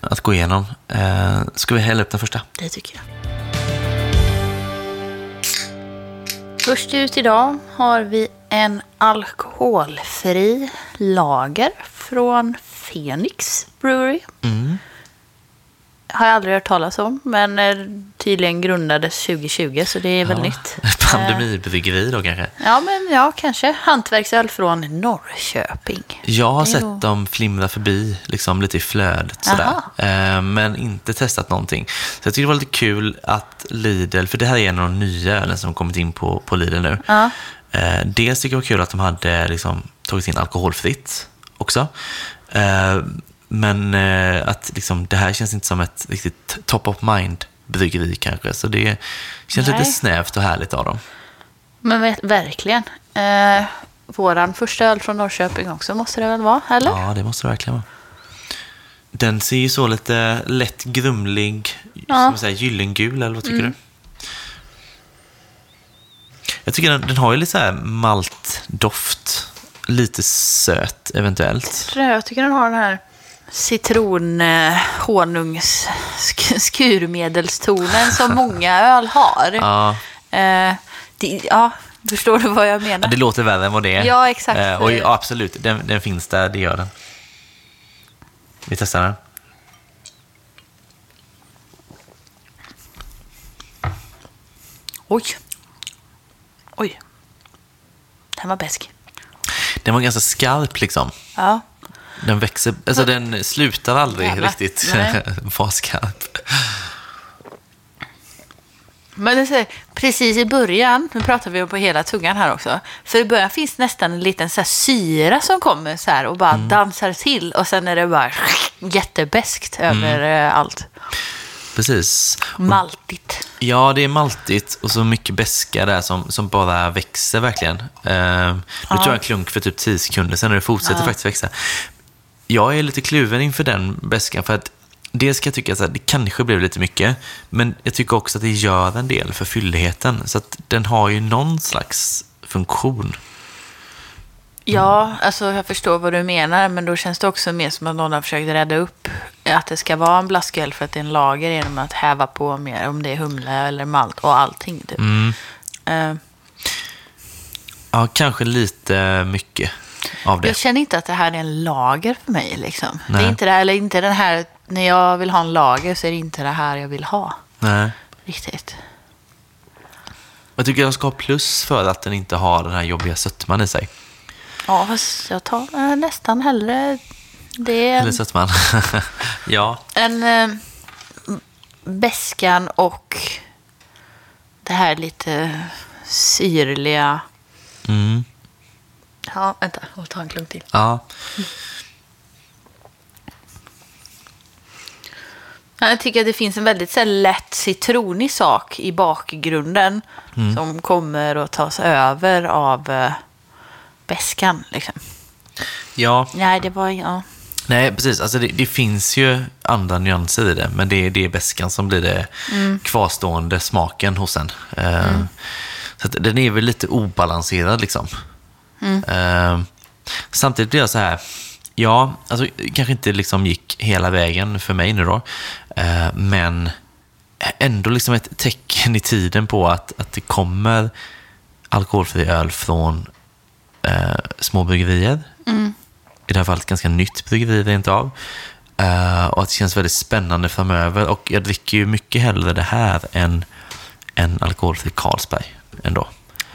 att gå igenom. Eh, Ska vi hälla upp den första? Det tycker jag. Först ut idag har vi en alkoholfri lager från Phoenix Brewery. Har jag aldrig hört talas om, men eh, tydligen grundades 2020, så det är väl nytt. Pandemibryggeri då kanske? Ja, men ja, kanske. Hantverksöl från Norrköping. Jag har sett nog- dem flimra förbi, liksom lite i flödet sådär. Eh, Men inte testat någonting. Så jag tyckte det var lite kul att Lidl, för det här är en av de nya ölen som kommit in på, på Lidl nu. Ja. Eh, Dels tycker jag det var kul att de hade liksom, tagit in alkoholfritt också. Eh, Men eh, att liksom, det här känns inte som ett riktigt top of mind bryggeri kanske. Så det känns Nej. lite snävt och härligt av dem. Men ver- verkligen. Eh, våran första öl från Norrköping också måste det väl vara, eller? Ja, det måste det verkligen vara. Den ser ju så lite lätt grumlig, ja. säga, gyllengul, eller vad tycker du? Jag tycker den, den har ju lite så här maltdoft, lite söt eventuellt. tror jag. Jag tycker den har den här citron honungs som många öl har. Ja, Eh, det, ja, förstår du vad jag menar? det låter värre än vad det är. Ja, exakt. Eh, och ja, absolut, den, den finns där, det gör den. Vi testar den. Oj. Oj. Den var besk. Den var ganska skarp liksom. Ja. Den växer, alltså den slutar aldrig Jävlar. riktigt vara skarp. Men det så här, precis i början, nu pratar vi om på hela tungan här också, för i början finns nästan en liten så syra som kommer så här och bara dansar till och sen är det bara jättebeskt över eh, allt. Precis. Maltigt. Ja, det är maltigt och så mycket beska där som, som bara växer verkligen. Uh, nu tog jag en klunk för typ 10 sekunder sen och det fortsätter faktiskt växa. Jag är lite kluven inför den beskan för att dels ska jag tycka att det kanske blev lite mycket, men jag tycker också att det gör en del för fylligheten. Så att den har ju någon slags funktion. Ja, alltså jag förstår vad du menar, men då känns det också mer som att någon har försökt rädda upp att det ska vara en blasköl för att det är en lager genom att häva på mer, om det är humle eller malt och allting. Typ. Eh, Ja, kanske lite mycket av det. Jag känner inte att det här är en lager för mig. Liksom. Det är inte, det, eller inte den här, när jag vill ha en lager så är det inte det här jag vill ha. Nej. Riktigt. Jag tycker jag ska ha plus för att den inte har den här jobbiga sötman i sig. Ja, fast jag tar eh, nästan hellre det än, sötman. ja. än eh, beskan och det här lite syrliga. Mm. Ja, vänta, jag tar en klunk till. Ja. Ja, Jag tycker att det finns en väldigt så här, lätt citronig sak i bakgrunden som kommer att tas över av eh, beskan. Liksom. Ja. Nej, det var... Ja. Nej, precis. Alltså det, det finns ju andra nyanser i det, men det, är- det är beskan som blir det kvarstående smaken hos en. Eh, Så att den är väl lite obalanserad liksom. Eh, samtidigt blir jag så här, ja, alltså kanske inte liksom gick hela vägen för mig nu då, eh, men ändå liksom ett tecken i tiden på att, att det kommer alkoholfri öl från eh, små bryggerier. I det här fallet ganska nytt bryggeri rent av. Eh, och att det känns väldigt spännande framöver. Och jag dricker ju mycket hellre det här än, än alkoholfri Carlsberg ändå.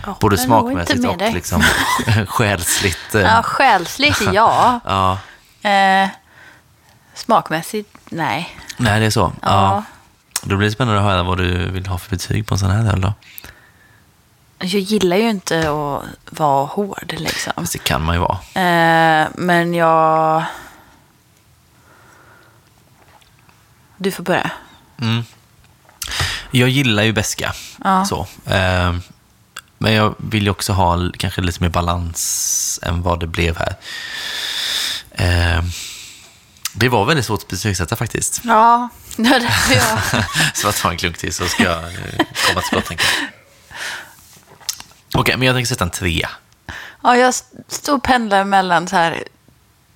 Jag Både smakmässigt och dig. liksom själsligt. eh, Ja, själsligt, ja. ja. Eh, smakmässigt, nej. Nej, det är så. Ja. Ja. Då blir det spännande att höra vad du vill ha för betyg på en sån här öl då. Jag gillar ju inte att vara hård, liksom. Fast det kan man ju vara. Eh, men jag... Du får börja. Mm. Jag gillar ju beska. Ja. Så. Eh, men jag vill ju också ha kanske lite mer balans än vad det blev här. Eh, det var väldigt svårt att betygsätta faktiskt. Ja, det är därför jag... Så jag tar en klunk till så ska jag eh, komma till skott. Okej, men jag tänker sätta en trea. Ja, jag står och pendlar mellan så här...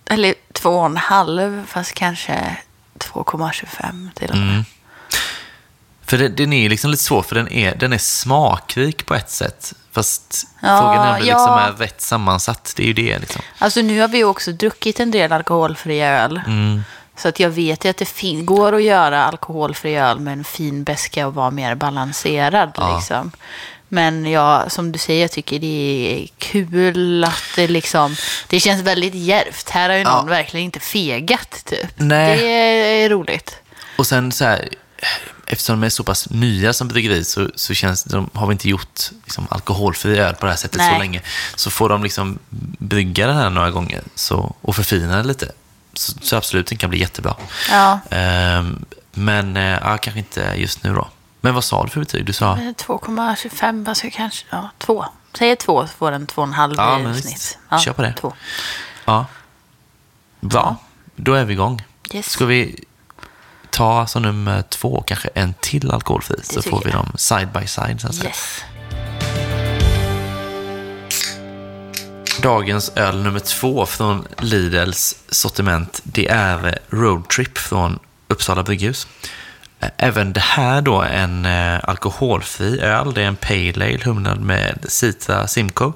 Eller två och en halv, fast kanske 2,25 till och med. Mm. För det, den är liksom lite svår, för den är, den är smakrik på ett sätt. Fast Ja, frågan är om det liksom ja. är rätt sammansatt. Det är ju det liksom. Alltså nu har vi ju också druckit en del alkoholfri öl. Mm. Så att jag vet ju att det fin- går att göra alkoholfri öl med en fin beska och vara mer balanserad. Ja. Liksom. Men jag, som du säger, jag tycker det är kul att det liksom... Det känns väldigt djärvt. Här har ju Ja. någon verkligen inte fegat, typ. Nej. Det är roligt. Och sen så här, eftersom de är så pass nya som bryggeri så, så känns de, har vi inte gjort liksom, alkoholfri öl på det här sättet Nej. så länge. Så får de liksom brygga den här några gånger så, och förfina det lite. Så, så absolut, den kan bli jättebra. Ja. Ehm, men eh, ja, kanske inte just nu då. Men vad sa du för betyg? Du sa? 2,25, alltså kanske... Ja, två. Säger två så får den två och en halv Ja, i men snitt. visst. Ja, Kör på det. Två. Ja. Bra, då är vi igång. Yes. Ska vi ta som nummer två kanske en till alkoholfri så tycker får vi dem side by side så att säga. Yes. Dagens öl nummer två från Lidls sortiment, det är Roadtrip från Uppsala Brygghus. Även det här då en eh, alkoholfri öl. Det är en Pale Ale humlad med Citra Simcoe.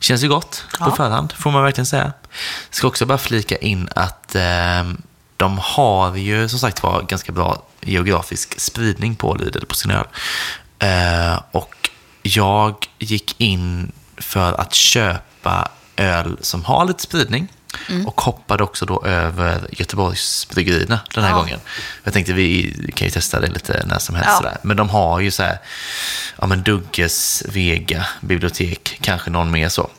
Känns ju gott på Ja. förhand, får man verkligen säga. Ska också bara flika in att eh, de har ju som sagt var ganska bra geografisk spridning på Lidl på sin öl. Eh, och jag gick in för att köpa öl som har lite spridning. Och hoppade också då över Göteborgsbryggerierna den här Ja. gången. Jag tänkte vi kan ju testa det lite när som helst. Ja. Sådär. Men de har ju så här, ja men Dugges, Vega, bibliotek, kanske någon mer så.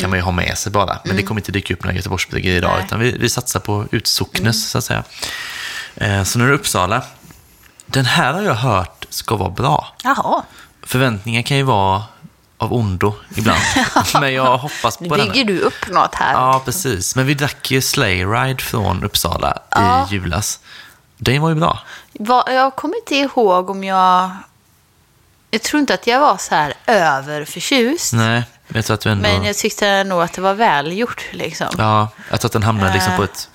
Kan man ju ha med sig bara. Men det kommer inte dyka upp några Göteborgsbryggerier idag. Nej. Utan vi, vi satsar på utsocknes så att säga. Eh, så nu är det Uppsala. Den här har jag hört ska vara bra. Jaha, Förväntningar kan ju vara av ondo ibland. Men jag hoppas nu på den. bygger du upp något här. Ja, precis. Men vi drack ju Sleigh Ride från Uppsala Ja. i julas. Den var ju bra. Va- Jag kommer inte ihåg om jag... Jag tror inte att jag var så här överförtjust. Nej, men jag ändå... Men jag tyckte nog att det var välgjort. Liksom. Ja, jag tror att den hamnade liksom Eh. på ett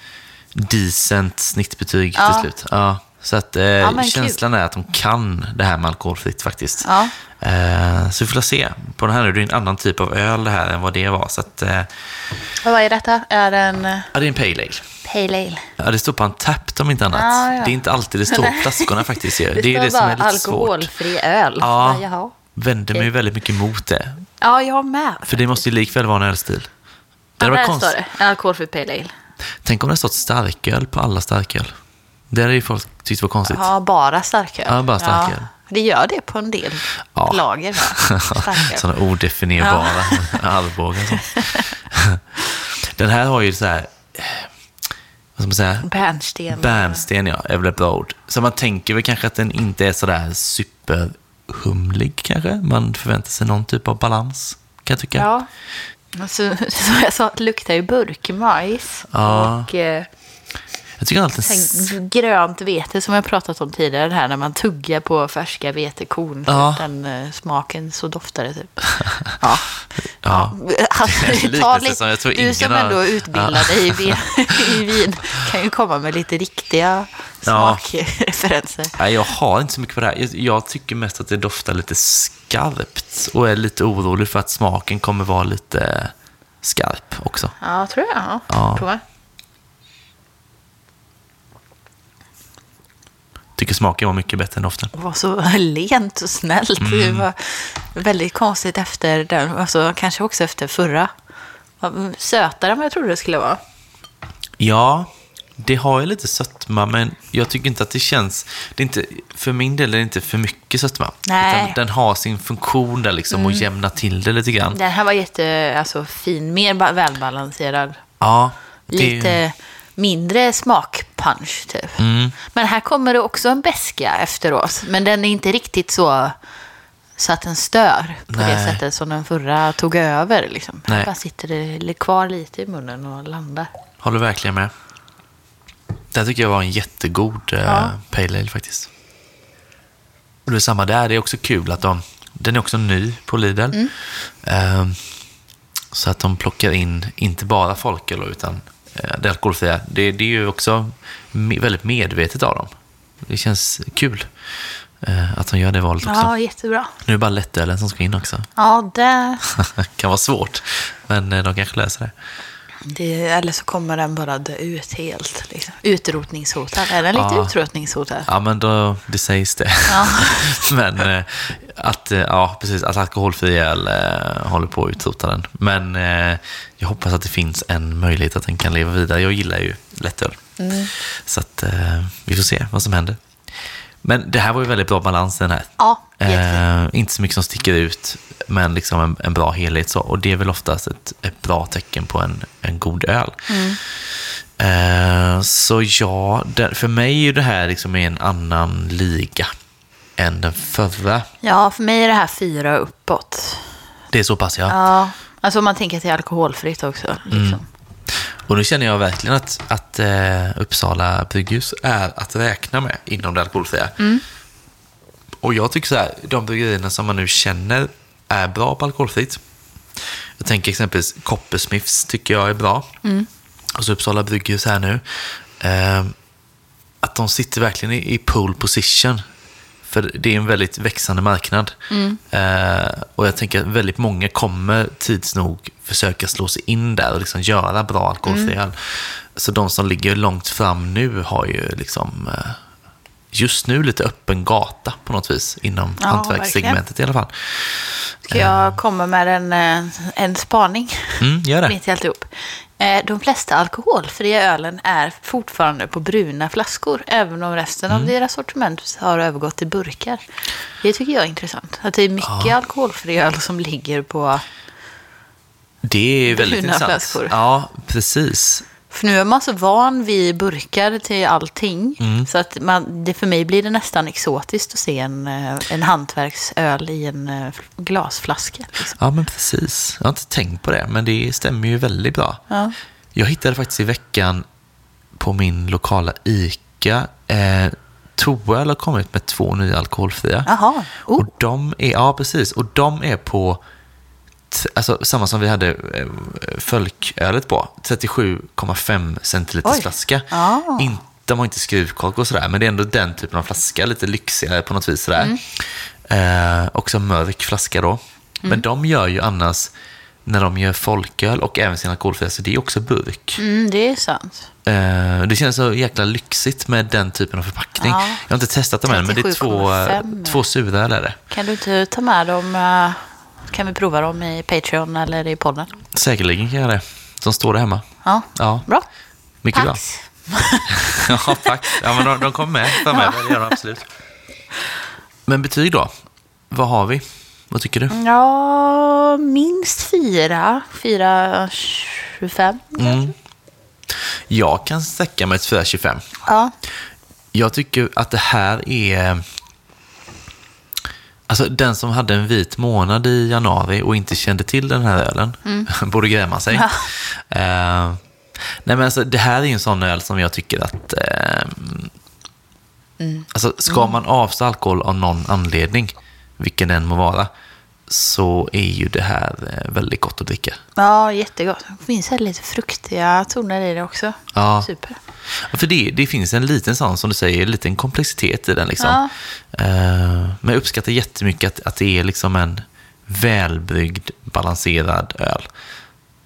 decent snittbetyg Ja. till slut. Ja, så att eh, men känslan är att de kan det här med alkoholfritt faktiskt. Ja. Eh, så vi får se. På den här är det en annan typ av öl det här än vad det var. Så att, eh, Och Vad är detta? Är det en eh, ja, det är en pale ale. pale ale? Ja, det står på en tapp om inte annat. Ja, ja. Det är inte alltid det står på flaskorna faktiskt. Det, Det är det som är lite svårt. alkoholfri öl. Ja, Jaha. vänder mig väldigt mycket emot det. ja, jag med. För det måste ju likväl vara en ölstil. Det Ja, där konst... står det. Alkoholfri pale ale. Tänk om det stått starköl på alla starköl. Det hade ju folk tyckt var konstigt. Ja, bara starköl. Ja, bara starköl. det gör det på en del Ja. lager. Sådana odefinierbara och sånt. Den här har ju så här, vad ska man säga? Bärnsten. Bärnsten, ja, är väl ett bra ord. Så man tänker väl kanske att den inte är sådär superhumlig kanske. Man förväntar sig någon typ av balans, kan jag tycka. Ja. Alltså, som jag sa, det luktar ju burkmajs. Ja. Och eh, Jag tycker alltid... tänk, grönt vete som jag pratat om tidigare. Här när man tuggar på färska vetekorn. Ja. att Den eh, smaken så doftar det typ. Ja. Ja. Alltså, ta lite- som jag tror du som har- ändå är utbildad i, vin, i vin kan ju komma med lite riktiga Ja. smakreferenser. Nej, jag har inte så mycket på det här. Jag, jag tycker mest att det doftar lite skarpt och är lite orolig för att smaken kommer vara lite skarp också. Ja, tror jag. Ja. Ja. Prova. Tycker smaken var mycket bättre än doften. Det var så lent och snällt. Mm. Det var väldigt konstigt efter den. Alltså, kanske också efter förra. Sötare än vad jag trodde det skulle vara. Ja, det har ju lite sötma, men jag tycker inte att det känns... Det är inte, för min del är det inte för mycket sötma. Nej. Mm. Den har sin funktion där liksom och jämna till det lite grann. Den här var jätte, alltså, fin, mer ba- välbalanserad. Ja, det, Lite mindre smakpunch typ. Mm. Men här kommer det också en beska efteråt. Men den är inte riktigt så, så att den stör på det Nej. sättet som den förra tog över. Liksom. Nej. Här bara sitter det kvar lite i munnen och landar. Håller verkligen med. Det här tycker jag var en jättegod eh, Ja. pale ale faktiskt. Och det är samma där, det är också kul att de... Den är också ny på Lidl. Mm. Eh, så att de plockar in, inte bara folköl utan eh, det alkoholfria. Det, det är ju också väldigt medvetet av dem. Det känns kul eh, att de gör det valet också. Ja, jättebra. Nu är det bara lättölen som ska in också. Ja, det, kan vara svårt, men eh, de kanske löser det. Det, eller så kommer den bara dö ut helt. Liksom. Utrotningshotad. Är den lite Ja. utrotningshotad? Ja, men då, det sägs det. Ja. men eh, att, eh, ja, precis, att alkoholfri öl eh, håller på att utrota den. Men jag hoppas att det finns en möjlighet att den kan leva vidare. Jag gillar ju lättöl. Så att vi får se vad som händer. Men det här var ju väldigt bra balans den här. Ja. Eh, inte så mycket som sticker ut, men liksom en, en bra helhet. Så. Och det är väl oftast ett, ett bra tecken på en, en god öl. Eh, så ja, det, för mig är det här liksom en annan liga än den förra. Ja, för mig är det här fyra uppåt. Det är så pass, ja. Ja, alltså om man tänker är alkoholfritt också. Liksom. Och nu känner jag verkligen att, att eh, Uppsala brygghus är att räkna med inom det alkoholfria. Och jag tycker så här, de bryggerierna som man nu känner är bra på alkoholfritt, Jag tänker exempelvis Coppersmiths tycker jag är bra. Mm. Och så Uppsala Brygghus här nu. Eh, att de sitter verkligen i, i pole position. För det är en väldigt växande marknad. Mm. Eh, och jag tänker att väldigt många kommer tids nog försöka slå sig in där och liksom göra bra alkoholfri Mm. Så de som ligger långt fram nu har ju liksom eh, just nu lite öppen gata på något vis inom Ja, hantverkssegmentet i alla fall. Ska jag komma med en, eh, en spaning? Mm, gör det. Mitt i alltihop. Eh, De flesta alkoholfria ölen är fortfarande på bruna flaskor, även om resten Mm. av deras sortiment har övergått till burkar. Det tycker jag är intressant. Att det är mycket alkoholfri öl som ligger på... Det är väldigt Bruna intressant. flaskor. Ja, precis. För nu är man så van vid burkar till allting, Mm. så att man, det, för mig blir det nästan exotiskt att se en, eh, en hantverksöl i en eh, glasflaska. Liksom. Ja, men precis. Jag har inte tänkt på det, men det stämmer ju väldigt bra. Ja. Jag hittade faktiskt i veckan på min lokala ICA eh, Toöl har kommit med två nya alkoholfria. Jaha. Oh. Och de är, ja precis, och de är på, alltså samma som vi hade eh, folkölet på, 37,5 centiliters flaska. Ah. In, de har inte skruvkork och sådär, men det är ändå den typen av flaska, lite lyxigare på något vis sådär. Mm. Eh, också mörk flaska då. Men de gör ju annars, när de gör folköl och även sin alkoholfria, så det är också burk. Mm, det är sant. Eh, Det känns så jäkla lyxigt med den typen av förpackning. Ja. Jag har inte testat dem än, men det är två, 37,5. två suröl är det. Kan du inte ta med dem? eh, Kan vi prova dem i Patreon eller i podden? Säkerligen kan jag det. Som står där hemma. Ja, Ja, bra. mycket Pax. bra. Ja, tack. Ja, men de, de kommer med framöver, det gör de absolut. Men betyg då? Vad har vi? Vad tycker du? Ja, minst fyra. Fyra, 25. Mm. Jag kan sträcka mig till 4,25. Ja. Jag tycker att det här är... Alltså den som hade en vit månad i januari och inte kände till den här ölen borde gräma sig. Ja. Eh, nej men alltså, det här är en sån öl som jag tycker att... Eh, Alltså ska man avstå alkohol av någon anledning, vilken den må vara, så är ju det här eh, väldigt gott att dricka. ja, jättegott. Det finns här lite fruktiga toner i det också. Ja. Super. Ja, För det, det finns en liten sån, som du säger, en liten komplexitet i den. Liksom. Ja. Eh, men jag uppskattar jättemycket att, att det är liksom en välbryggd, balanserad öl.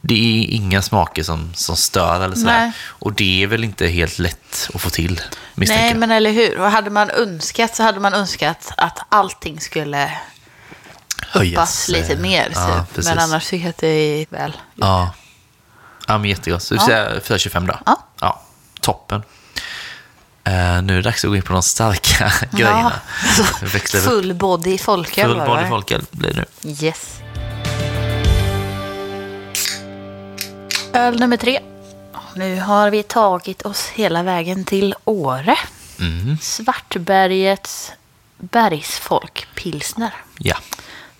Det är inga smaker som, som stör eller sådär. Nej. Och det är väl inte helt lätt att få till, misstänker Nej, men eller hur. Och hade man önskat så hade man önskat att allting skulle Höjas, uppas lite mer. Ja, typ. Men annars tycker jag att det är väl. Ja. ja, men jättegott. Så vi säger 4,25 då. Ja. ja toppen. Eh, nu är det dags att gå in på de starka grejerna. Ja, upp. full body folköl Full body folköl blir det nu. Yes. Öl nummer tre. Nu har vi tagit oss hela vägen till Åre. Mm. Svartbergets bergsfolkpilsner. Ja,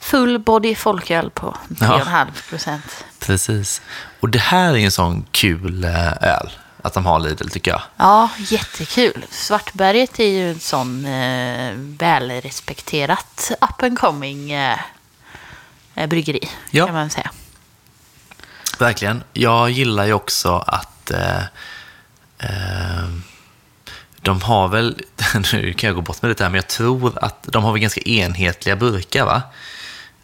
Full body folköl på Ja. 3,5 procent. precis. Och det här är en sån kul eh, öl att de har Lidl, tycker jag. Ja, jättekul. Svartberget är ju en sån eh, välrespekterat up and coming eh, eh, bryggeri, Ja. kan man säga. Verkligen. Jag gillar ju också att eh, eh, de har väl, nu kan jag gå bort med det här, men jag tror att de har väl ganska enhetliga burkar, va?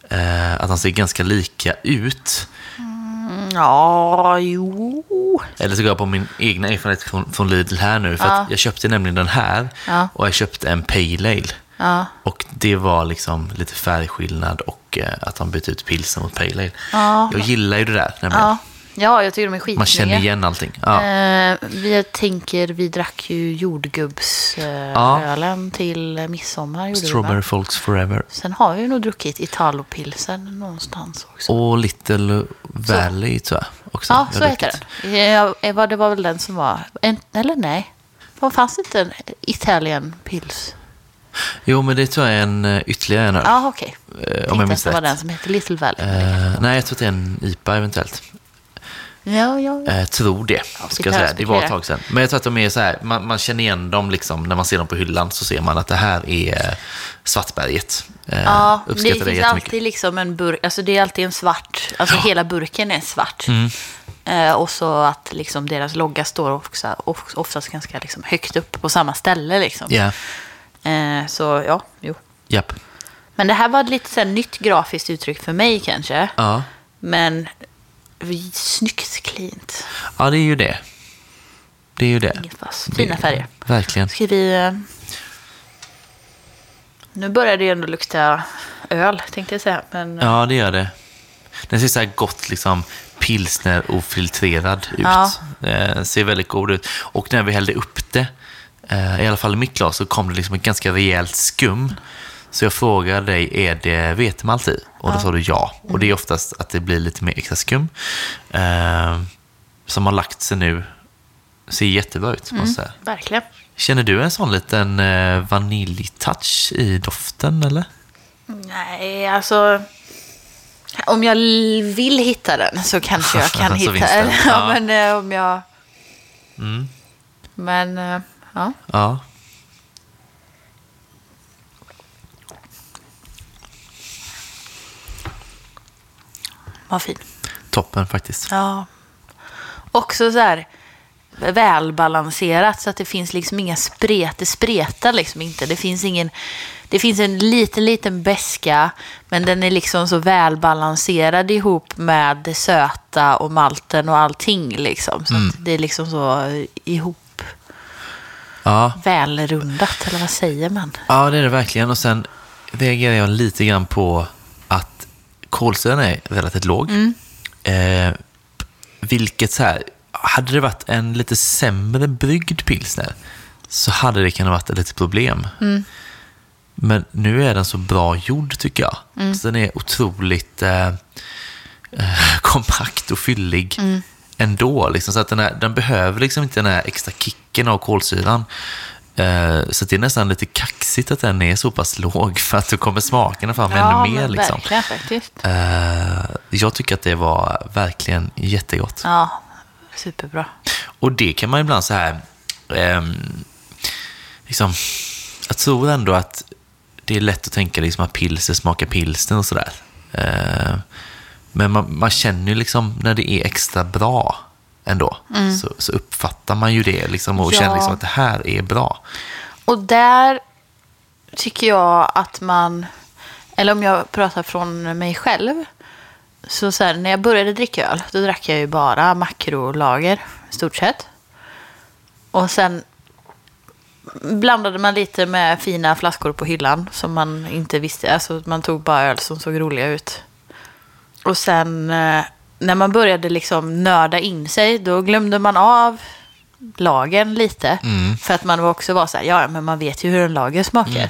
Eh, att de ser ganska lika ut. Mm, Ja, jo. Eller så går jag på min egna erfarenhet från, från Lidl här nu. För Ja. jag köpte nämligen den här Ja. och jag köpte en Pale Ale. Ja. Och det var liksom lite färgskillnad och eh, att de bytte ut pilsen mot Pale Ale. Ja. Jag gillar ju det där nämligen. Ja. ja, jag tycker de är skitsnygga. Man känner igen allting. Ja. Eh, vi tänker, vi drack ju jordgubbsölen Ja. till midsommar. Strawberry? Folks Forever. Sen har vi nog druckit Italopilsen någonstans också. Och Little Valley tror jag också. ja, jag så heter den. Ja, Eva, det var väl den som var... En, eller nej. Vad fanns inte en Italian Pils? Jo, men det tror jag är en eh, ytterligare en öl. Ja, okej. Eh, Okay. om jag minns att det var rätt. den som heter Little Valley. Eh, nej, jag tror att det är en IPA eventuellt. Ja, ja, ja. Eh, tror det, ska jag säga. Det var ett tag sedan. Men jag tror att de är så här, man, man känner igen dem liksom, när man ser dem på hyllan så ser man att det här är Svartberget. Eh, Ja, det det finns jättemycket. alltid liksom en burk, alltså det är alltid en svart, alltså hela burken är svart. Mm. Eh, och så att liksom deras logga står också, of- oftast ganska liksom högt upp på samma ställe liksom. Ja, Eh, så ja, jo. japp. Men det här var ett lite så nytt grafiskt uttryck för mig kanske. Ja. Men snyggt cleant. ja, det är ju det. Det är ju det. Inget vass. Fina färger. Verkligen. Ska vi... eh, Nu börjar det ändå lukta öl, tänkte jag säga. Men eh, Ja, det gör det. Den ser så här gott liksom pilsner ofiltrerad ut. Ja. Eh, ser väldigt god ut. Och när vi hällde upp det, eh, i alla fall i mitt glas, så kom det liksom ett ganska rejält skum. Så jag frågade dig, är det vetemalt i? Och då sa du ja. Och det är oftast att det blir lite mer extra skum. Eh, som har lagt sig nu. Ser jättebra ut, måste jag säga. verkligen. Känner du en sån liten eh, vaniljtouch i doften, eller? Nej, alltså... Om jag vill hitta den så kanske jag kan hitta den. Ja. Ja, men eh, om jag... Mm. Men, eh, ja. Ja. Vad fin. Toppen faktiskt. Ja. Också så här välbalanserat så att det finns liksom inga spret. Det spretar liksom inte. Det finns ingen... Det finns en liten, liten beska men den är liksom så välbalanserad ihop med det söta och malten och allting liksom. Så att det är liksom så ihop Ja. välrundat, eller vad säger man? ja, det är det verkligen. Och sen reagerar jag lite grann på kolsyran är relativt låg. Eh, vilket så här, hade det varit en lite sämre bryggd pilsner så hade det kunnat varit ett litet problem. Men nu är den så bra gjord tycker jag. Så den är otroligt eh, eh, kompakt och fyllig ändå. Liksom, så att den, är, den behöver liksom inte den här extra kicken av kolsyran. Eh, så det är nästan lite kaxigt att den är så pass låg för att då kommer smakerna fram ännu mer. Liksom. verkligen faktiskt. Eh, jag tycker att det var verkligen jättegott. Ja, superbra. Och det kan man ibland så här... ehm, liksom, jag tror ändå att det är lätt att tänka liksom att pilser smakar pilsner och sådär. Eh, men man, man känner ju liksom när det är extra bra ändå. Så, så uppfattar man ju det liksom och Ja. känner liksom att det här är bra. Och där tycker jag att man, eller om jag pratar från mig själv, så, så här, när jag började dricka öl, då drack jag ju bara makrolager i stort sett. Och sen blandade man lite med fina flaskor på hyllan som man inte visste, alltså man tog bara öl som såg roliga ut. Och sen eh, när man började liksom nörda in sig, då glömde man av lagen lite. För att man också var så här, ja men man vet ju hur en lager smakar.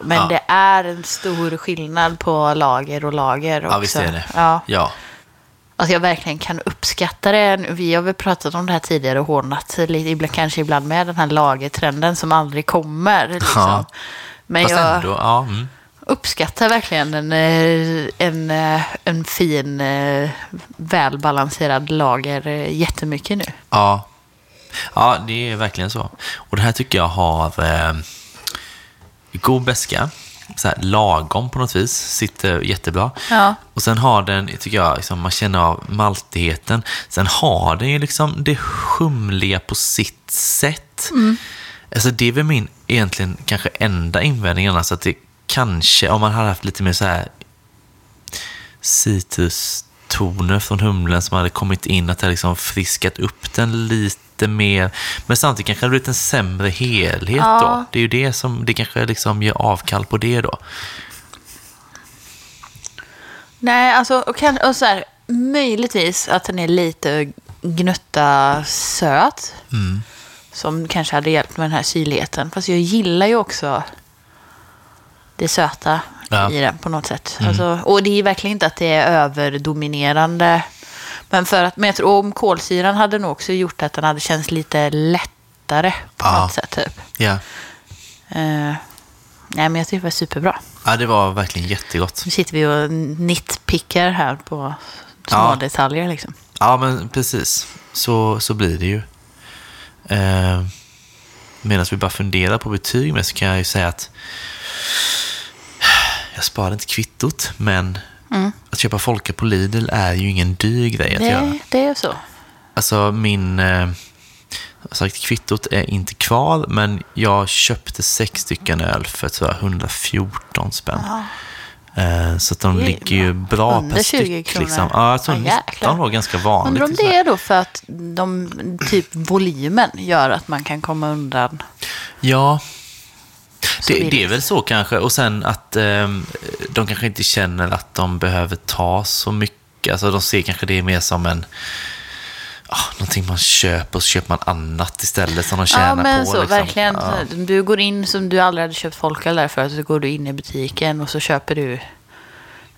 Men Ja. det är en stor skillnad på lager och lager också. Ja, visst är det. Ja. ja. Att jag verkligen kan uppskatta det. Vi har väl pratat om det här tidigare och hånat lite, kanske ibland med den här lagertrenden som aldrig kommer. Liksom. Ja. Men Fast jag ändå, ja. Mm. Uppskattar verkligen en, eh, en, eh, en fin, eh, välbalanserad lager jättemycket nu. Ja. ja, det är verkligen så. Och det här tycker jag har eh, god beska, så här, lagom på något vis, sitter jättebra. Ja. Och sen har den, tycker jag, liksom, man känner av maltigheten. Sen har den ju liksom det humliga på sitt sätt. Alltså det är väl min egentligen kanske enda invändning annars, att det kanske, om man hade haft lite mer så här citrustoner från humlen som hade kommit in, att det hade liksom friskat upp den lite mer. Men samtidigt kanske det hade blivit en sämre helhet Ja. då. Det är ju det som, det kanske liksom gör avkall på det då. Nej, alltså, och, kan, och så här, möjligtvis att den är lite gnutta söt. Mm. Som kanske hade hjälpt med den här syrligheten. Fast jag gillar ju också det söta Ja. Mm. i den på något sätt. Alltså, och det är verkligen inte att det är överdominerande. Men, för att, men jag tror om kolsyran hade nog också gjort att den hade känts lite lättare på Ja. något sätt. Typ. Ja. Eh, nej, men jag tycker det var superbra. ja, det var verkligen jättegott. Nu sitter vi och nitpickar här på små Ja. detaljer. Liksom. Ja, men precis. Så, så blir det ju. Eh, Medan vi bara funderar på betyg med så kan jag ju säga att jag sparade inte kvittot, men att köpa Folka på Lidl är ju ingen dyr grej att göra. Nej, det är så. Alltså min... Eh, sagt, kvittot är inte kvar, men jag köpte sex stycken öl för tror jag, 114 spänn. Eh, så att de är ligger ju bra. per 20 styck. kronor. Liksom. Ja, jag tror Ja, 19 jäklar. var ganska vanligt. Undrar om det är då för att de, typ volymen gör att man kan komma undan. Ja, det, det är väl så kanske. Och sen att eh, de kanske inte känner att de behöver ta så mycket. Alltså de ser kanske det mer som en... ah, någonting man köper och så köper man annat istället som de tjänar Ja, men på. så liksom. verkligen. Ja. Du går in som du aldrig hade köpt folköl där för så går du in i butiken och så köper du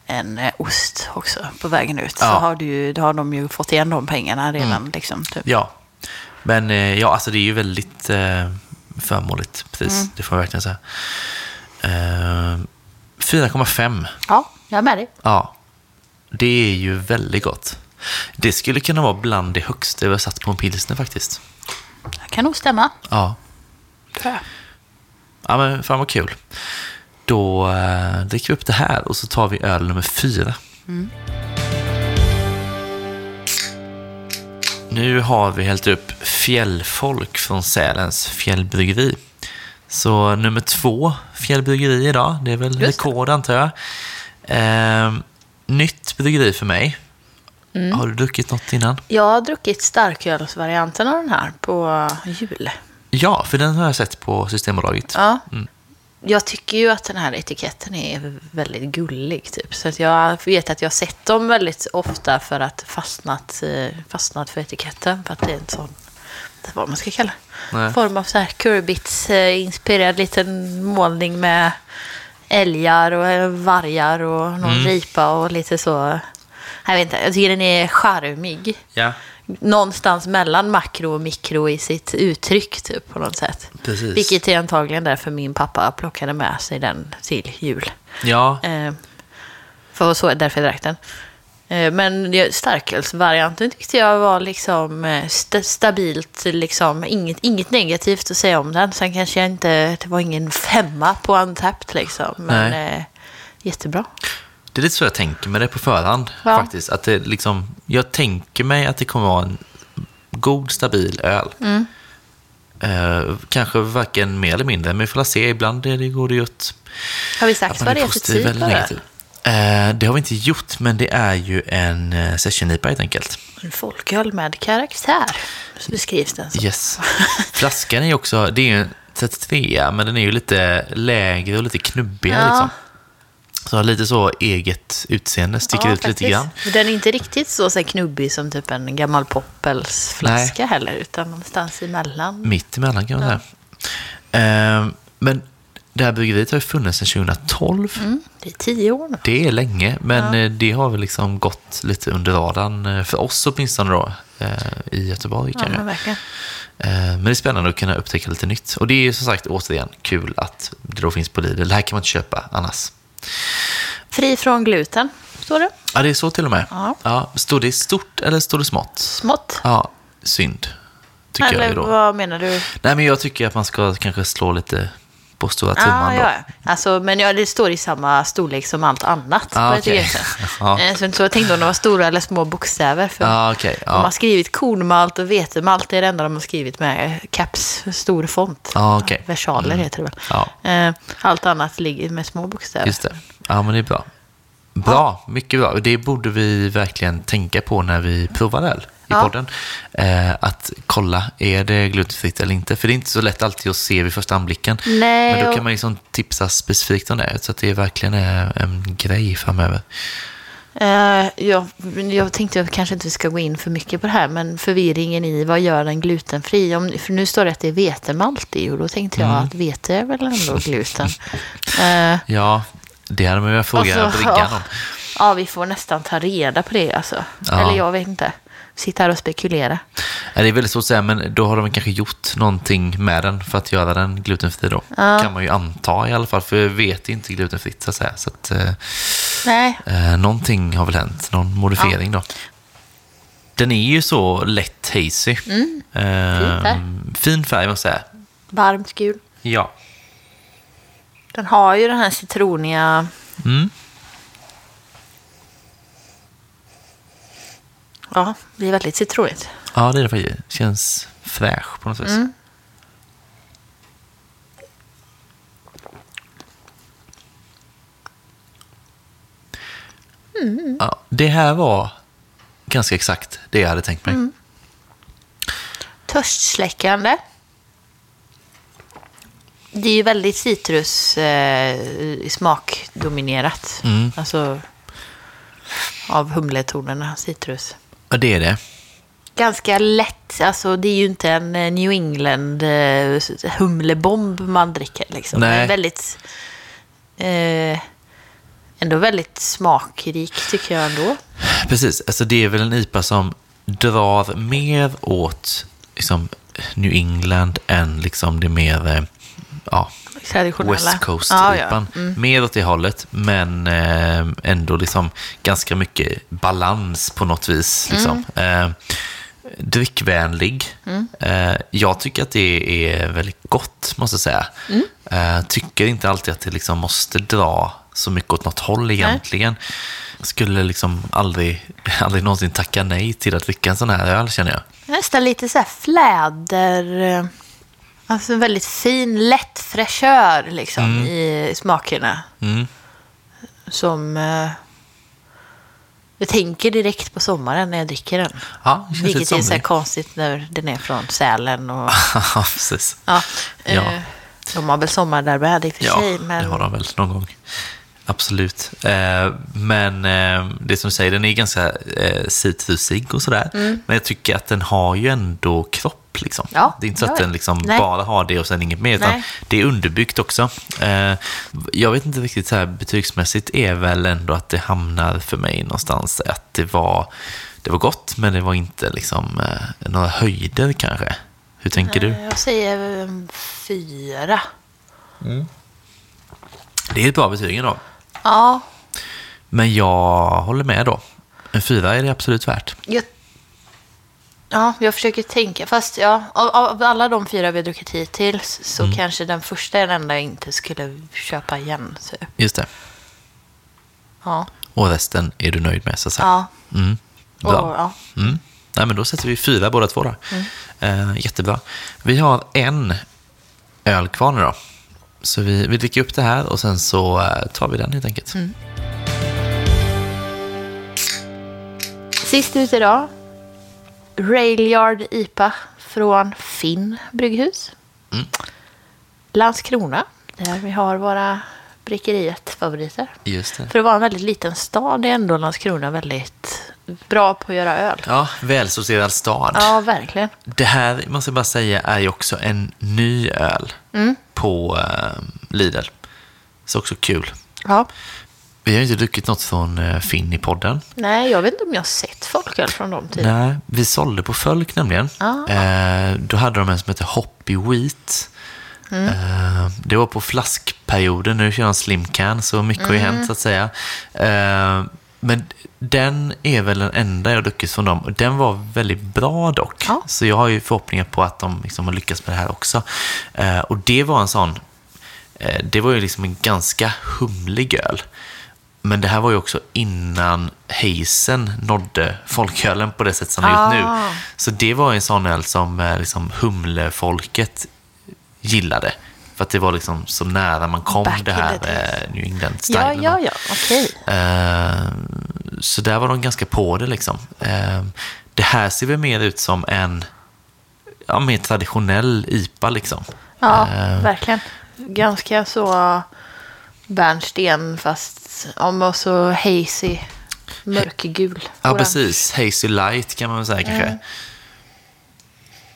en eh, ost också på vägen ut. Så Ja. har, du, då har de ju fått igen de pengarna redan. Liksom, typ. Ja, men eh, ja, alltså det är ju väldigt eh, förmånligt. Precis, Mm. det får jag verkligen säga. Eh, 4,5. Ja, jag är med dig. Ja, det är ju väldigt gott. Det skulle kunna vara bland det högsta vi har satt på en pilsner faktiskt. Det kan nog stämma. Ja, jag. ja men fan vad kul. Då eh, dricker vi upp det här och så tar vi öl nummer fyra. Nu har vi hällt upp Fjällfolk från Sälens fjällbryggeri. Så nummer två fjällbryggeri idag, det är väl det. rekord antar jag. Eh, nytt bryggeri för mig. Har du druckit något innan? Jag har druckit starkölsvarianten av den här på jul. Ja, för den har jag sett på Systembolaget. Ja. Jag tycker ju att den här etiketten är väldigt gullig. Typ. Så att jag vet att jag har sett dem väldigt ofta för att fastnat, eh, fastnat för etiketten. För att det är en sån, vad man ska kalla. Nej. form av så här Curbits-inspirerad liten målning med älgar och eh, vargar och någon ripa och lite så. Jag vet inte, jag tycker den är charmig. Ja, Någonstans mellan makro och mikro i sitt uttryck typ på något sätt. precis. Vilket är antagligen därför min pappa plockade med sig den till jul. Ja, Eh, för så är därför jag drack den. Eh, men starkölsvarianten tyckte jag var liksom eh, st- stabilt, liksom inget, inget negativt att säga om den. Sen kanske jag inte, det var ingen femma på Untapped liksom. Men eh, jättebra. Det är lite så jag tänker med det på förhand Ja. faktiskt. Att det liksom, jag tänker mig att det kommer vara en god, stabil öl. Mm. Eh, kanske varken mer eller mindre, men vi får se. Ibland är det, går det ju åt Har vi sagt vad det är för typ eller negativ. Eh, det har vi inte gjort, men det är ju en uh, session-IPA helt enkelt. En folköl med karaktär, så beskrivs den som. Yes. Flaskan är ju också, det är ju en 33 men den är ju lite lägre och lite knubbigare. Ja. Liksom. Så har lite så eget utseende, sticker ut lite grann. Den är inte riktigt så, så knubbig som typ en gammal Poppels-flaska heller, utan någonstans emellan. Mitt emellan kan man säga. Eh, men det här bryggeriet har ju funnits sedan 2012. Mm, det är tio år nu. Det är länge, men eh, det har väl liksom gått lite under radarn eh, för oss åtminstone då, eh, i Göteborg Ja, kanske. men verkligen. Eh, Men det är spännande att kunna upptäcka lite nytt. Och det är ju som sagt återigen kul att det då finns på Lidl. Det här kan man inte köpa annars. Fri från gluten, står det. Ja, det är så till och med. Ja. Ja, står det stort eller står det smått? Smått. Ja, synd. Tycker jag ju Eller då. vad menar du? Nej, men jag tycker att man ska kanske slå lite på stora trumman ja, då. Alltså, men ja, det står i samma storlek som allt annat Ah, på etiketten. Ja. Eh, Så, så jag tänkte om det var stora eller små bokstäver. För Ja, okej. De har skrivit kornmalt och vetemalt. Det är det enda de har skrivit med caps, stor font. Ja, okej. Versaler heter det väl. ja, Eh, Allt annat ligger med små bokstäver. just det. Ja, men det är bra. Bra, mycket bra. Det borde vi verkligen tänka på när vi provar öl i Ja. podden. Eh, att kolla, är det glutenfritt eller inte? För det är inte så lätt alltid att se vid första anblicken. Nej, Men då kan man liksom tipsa specifikt om det. Så att det verkligen är en grej framöver. Eh, jag, jag tänkte att kanske inte vi ska gå in för mycket på det här, men förvirringen i vad gör den glutenfri? Om, för nu står det att det är vetemalt i och då tänkte jag Mm. att vete är väl ändå gluten. Eh, Ja, det hade man velat fråga Alltså, bryggan ja. om. ja, vi får nästan ta reda på det alltså. Ja. Eller jag vet inte. Sitta här och spekulera. Ja, det är väldigt svårt att säga, men då har de kanske gjort någonting med den för att göra den glutenfri då. Ja. Kan man ju anta i alla fall, för vet är inte glutenfritt så att säga. Så att, eh, Nej, eh, någonting har väl hänt, någon modifiering då. Den är ju så lätt hazy. Mm. Eh, färg. fin färg måste jag säga. Varmt gul. Ja. Den har ju den här citroniga... Mm. Ja, det är väldigt citronigt. Ja, det är det faktiskt. Känns fräsch på något vis. Mm. Ja, det här var ganska exakt det jag hade tänkt mig. Mm. Törstsläckande. Det är ju väldigt citrus eh, smakdominerat. Mm. Alltså av humletonerna, citrus. Ja, det är det. Ganska lätt, alltså det är ju inte en eh, New England eh, humlebomb man dricker liksom. Nej. Det är väldigt, eh, ändå väldigt smakrik tycker jag ändå. Precis, alltså det är väl en IPA som drar mer åt liksom, New England än liksom det mer eh, ja, Traditionella. West coast Ja. IPAn. Mer åt det hållet, men eh, ändå liksom ganska mycket balans på något vis. Liksom. Mm. Eh, drickvänlig. Eh, jag tycker att det är väldigt gott, måste jag säga. Mm. Tycker inte alltid att det liksom måste dra så mycket åt något håll egentligen. Skulle liksom aldrig, aldrig någonsin tacka nej till att dricka en sån här öl, känner jag. Nästan lite så här fläder. Alltså en väldigt fin, lätt fräschör liksom i smakerna. Mm. Som... Eh, jag tänker direkt på sommaren när jag dricker den. Ja, det Vilket är så här konstigt när den är från Sälen. Och, Ja, precis. ja, eh, Ja. De har väl sommar där med i och för Ja, sig. Men, det har de väl någon gång. Absolut. Eh, men eh, det som du säger, den är ganska eh, citrusig och sådär. Men jag tycker att den har ju ändå kropp. Liksom. Mm. Ja, det är inte så att den liksom bara har det och sen inget mer. Utan Nej. det är underbyggt också. Eh, jag vet inte riktigt, så här, betygsmässigt är väl ändå att det hamnar för mig någonstans att det var, det var gott, men det var inte liksom, eh, några höjder kanske. Hur tänker du? Jag säger eh, fyra. Det är ett bra betyg ändå. Ja, Men jag håller med då. En fyra är det absolut värt. jag, ja, jag försöker tänka. Fast ja, av, av alla de fyra vi har druckit hittills så Mm. kanske den första är den enda jag inte skulle köpa igen. Så, Just det. ja. Och resten är du nöjd med, så att säga. Ja. Mm. Och, Bra. ja. Mm. Nej, men då sätter vi fyra båda två då. Eh, jättebra. Vi har en öl kvar nu då. Så vi, vi dricker upp det här och sen så eh, tar vi den helt enkelt. Sist ut idag. Railyard IPA från Finn brygghus. Mm. Landskrona, där vi har våra Brickeriet-favoriter. För att vara en väldigt liten stad är ändå Landskrona väldigt bra på att göra öl. Ja, välsorterad stad. Ja, verkligen. Det här, måste jag bara säga, är ju också en ny öl Mm. på eh, Lidl. Så också kul. Ja. Vi har ju inte druckit något från eh, Finn i podden. Nej, jag vet inte om jag har sett folköl från dem tidigare. Nej, vi sålde på Fölk nämligen. Ah. Eh, då hade de en som heter Hoppy Wheat. Eh, det var på flaskperioden, nu kör de Slim Can, så mycket har ju hänt så att säga. Eh, men den är väl den enda jag har druckit från dem. Och den var väldigt bra dock. Ja. Så jag har ju förhoppningar på att de liksom har lyckats med det här också. Eh, och det var en sån, eh, det var ju liksom en ganska humlig öl. Men det här var ju också innan Hazen nådde folkölen på det sätt som den har gjort Ah. nu. Så det var en sån öl som eh, liksom humlefolket gillade. För att det var liksom så nära man kom Back det här eh, New Ja, England-stilen. ja, ja, okej. Eh, så där var de ganska på det liksom. Eh, det här ser väl mer ut som en ja, mer traditionell IPA liksom. Ja, Eh, verkligen. Ganska så bärnsten fast om och så hazy, mörkgul. ja, precis. Hazy light kan man väl säga kanske.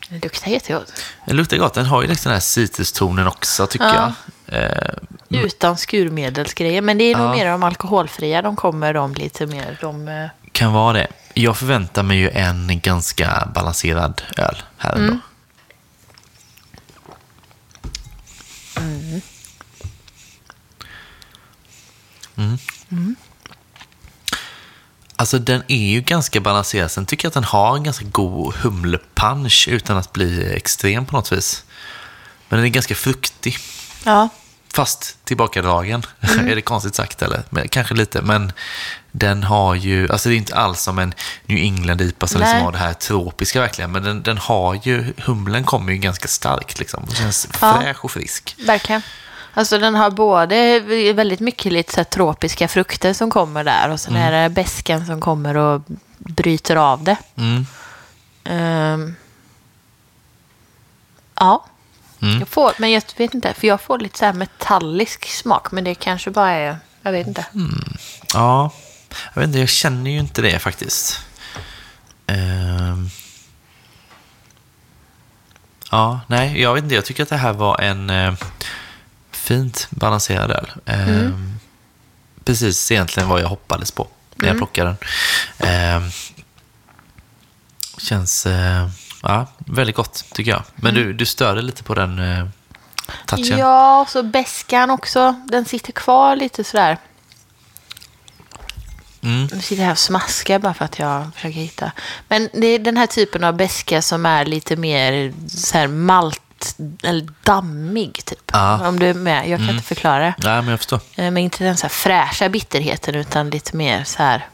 Det luktar jättegott. Den luktar gott. Den har ju liksom den här citrustonen också tycker Ja. jag. Eh, Utan skurmedelsgrejer. Men det är nog Ja. mer de alkoholfria. De kommer de lite mer. De, eh, kan vara det. Jag förväntar mig ju en ganska balanserad öl här ändå. Mm. Mm. Alltså den är ju ganska balanserad. Sen tycker jag att den har en ganska god humlepunch utan att bli extrem på något vis. Men den är ganska fruktig. Ja. Fast tillbakadragen. är det konstigt sagt eller? Men, kanske lite. Men den har ju, alltså det är inte alls som en New England IPA som liksom har det här tropiska verkligen. Men den, den har ju, humlen kommer ju ganska starkt liksom. Och känns Ja. fräsch och frisk. Verkligen. Alltså den har både väldigt mycket lite så tropiska frukter som kommer där och sen är det besken som kommer och bryter av det. Mm. Ehm. ja. Mm. Jag får, men jag vet inte, för jag får lite så här metallisk smak, men det kanske bara är, jag vet inte. Ja, jag vet inte, jag känner ju inte det faktiskt. Ehm. Ja, nej, jag vet inte. Jag tycker att det här var en eh, fint balanserad öl. Ehm, Precis egentligen vad jag hoppades på när jag plockade den. Ehm, känns eh, ja, väldigt gott, tycker jag. Men du, du störde lite på den eh, touchen. Ja, och så beskan också. Den sitter kvar lite sådär. Mm. Nu sitter jag här och smaskar bara för att jag försöker hitta. Men det är den här typen av beska som är lite mer så här malt eller dammig typ. Ja. Om du är med. Jag kan inte förklara. Nej, men jag förstår. Eh, Men inte den så här fräscha bitterheten utan lite mer så här.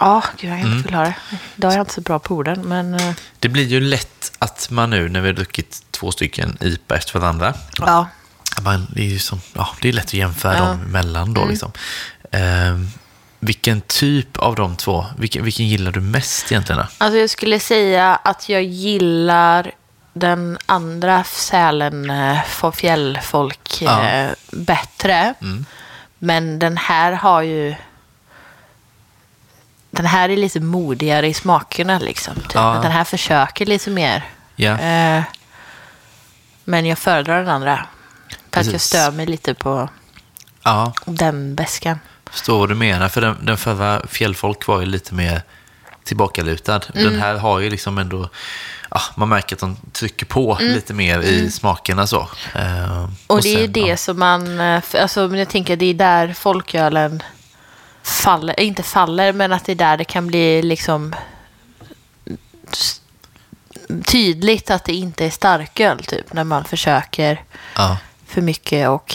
Ja, gud jag kan inte förklara det. Idag är jag inte så bra på orden, men eh, Det blir ju lätt att man nu när vi har druckit två stycken IPA efter varandra, ja. man, det är ju som, ja, det är lätt att jämföra Ja. dem emellan då. Liksom. Ehm, vilken typ av de två, vilken, vilken gillar du mest egentligen? Alltså jag skulle säga att jag gillar den andra sälen eh, för fjällfolk Ja. eh, bättre. Men den här har ju... Den här är lite modigare i smakerna liksom. Typ. Ja. Den här försöker lite mer. Eh, men jag föredrar den andra. För att jag stör mig lite på ja, den beskan. Förstår vad du menar. För den, den förra Fjällfolk var ju lite mer tillbakalutad. Den här har ju liksom ändå, ja, man märker att de trycker på lite mer i smakerna så. Ehm, Och, det är ju sen, det ja. som man, eh, alltså jag tänker det är där folkölen faller, inte faller, men att det är där det kan bli liksom tydligt att det inte är starköl typ, när man försöker Ja, för mycket och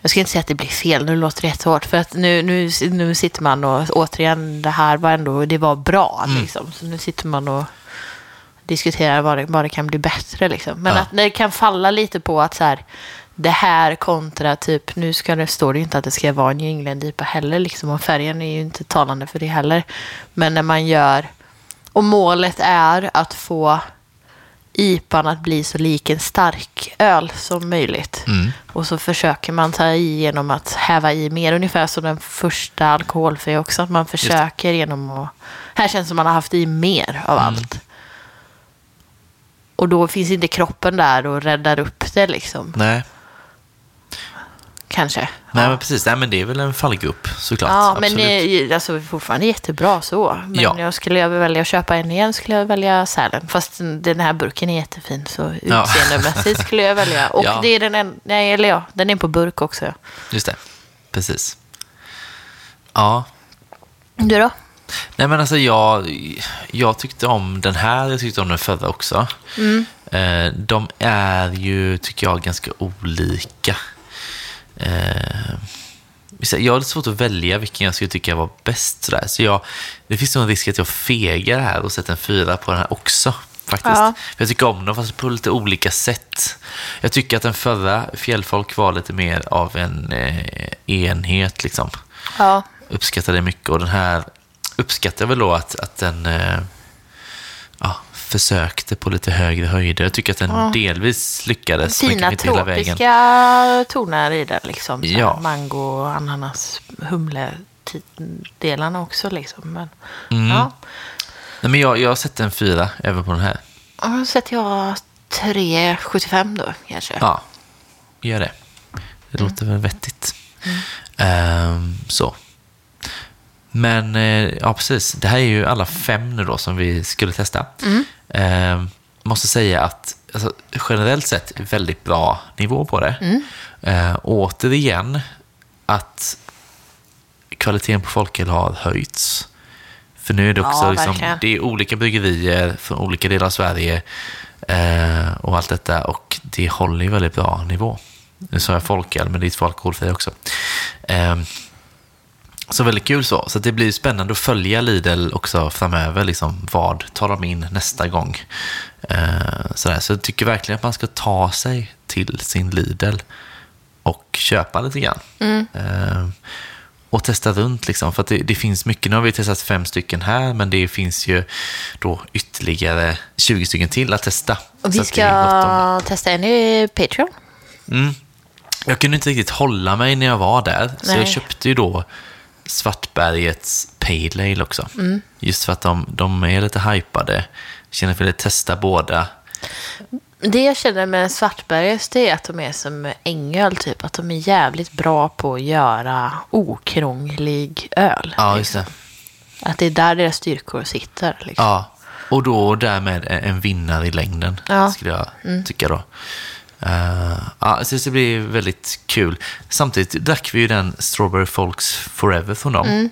jag ska inte säga att det blir fel, nu låter det jättehårt. För att nu, nu, nu sitter man och återigen, det här var ändå, det var bra liksom. Så nu sitter man och diskuterar vad det, vad det kan bli bättre liksom. Men Ja. att det kan falla lite på att så här, det här kontra typ, nu ska det, står det ju inte att det ska vara en New heller liksom. Och färgen är ju inte talande för det heller. Men när man gör, och målet är att få IPAn att bli så lik en stark öl som möjligt. Mm. Och så försöker man ta i genom att häva i mer, ungefär som den första alkoholfria också. Att man försöker genom att... Här känns det som man har haft i mer av Mm. allt. Och då finns inte kroppen där och räddar upp det liksom. nej. Kanske. Nej, ja. men precis. Nej, men det är väl en fallgrupp såklart. Ja, men det är alltså, fortfarande jättebra så. Men Ja. jag skulle jag välja att köpa en igen skulle jag välja Sälen. Fast den här burken är jättefin så Ja. utseendemässigt skulle jag välja. Och Ja. det är den en, nej, eller ja, den är på burk också. Just det. Precis. Ja. Du då? Nej, men alltså jag, jag tyckte om den här, jag tyckte om den förra också. Eh, de är ju, tycker jag, ganska olika. Eh, jag lite svårt att välja vilken jag skulle tycka var bäst. Sådär. Så jag, det finns nog en risk att jag fegar här och sätter en fyra på den här också. Faktiskt. Ja. Jag tycker om dem fast på lite olika sätt. Jag tycker att den förra Fjällfolk var lite mer av en eh, enhet. Liksom Ja. uppskattar det mycket. Och den här uppskattar jag väl då att, att den eh, försökte på lite högre höjder. Jag tycker att den delvis lyckades. Fina tropiska toner i den. Liksom. Ja. Mango, ananas, humle delarna också. Liksom. Men, Mm. ja. Nej, men jag, jag har sett en fyra även på den här. Då sätter jag 3,75 då kanske. Ja, gör det. Det låter väl vettigt. Ehm, så. Men eh, ja, precis. Det här är ju alla fem nu då som vi skulle testa. Ehm, måste säga att alltså, generellt sett väldigt bra nivå på det. Eh, återigen att kvaliteten på folköl har höjts. För nu är det också Ja, liksom, det är olika bryggerier från olika delar av Sverige eh, och allt detta och det håller ju väldigt bra nivå. Nu sa jag folköl, men det är två alkoholfria också. Eh, så väldigt kul så. Så det blir spännande att följa Lidl också framöver. Liksom, vad tar de in nästa gång? Eh, sådär. Så jag tycker verkligen att man ska ta sig till sin Lidl och köpa lite grann. Eh, och testa runt liksom. För det, det finns mycket. Nu har vi testat fem stycken här, men det finns ju då ytterligare 20 stycken till att testa. Och Så vi ska testa en i Patreon. Jag kunde inte riktigt hålla mig när jag var där, så Nej. jag köpte ju då Svartbergets Pale Ale också. Mm. Just för att de, de är lite hypade. Känner att jag vill testa båda. Det jag känner med Svartbergets det är att de är som ängöl, typ. Att de är jävligt bra på att göra okrånglig öl. Ja, just det. Att det är där deras styrkor sitter. Liksom. Ja, och då därmed en vinnare i längden, Ja. Mm. skulle jag tycka då. Uh, ja, så det blir väldigt kul. Samtidigt drack vi ju den Strawberry Folks Forever från dem. Mm.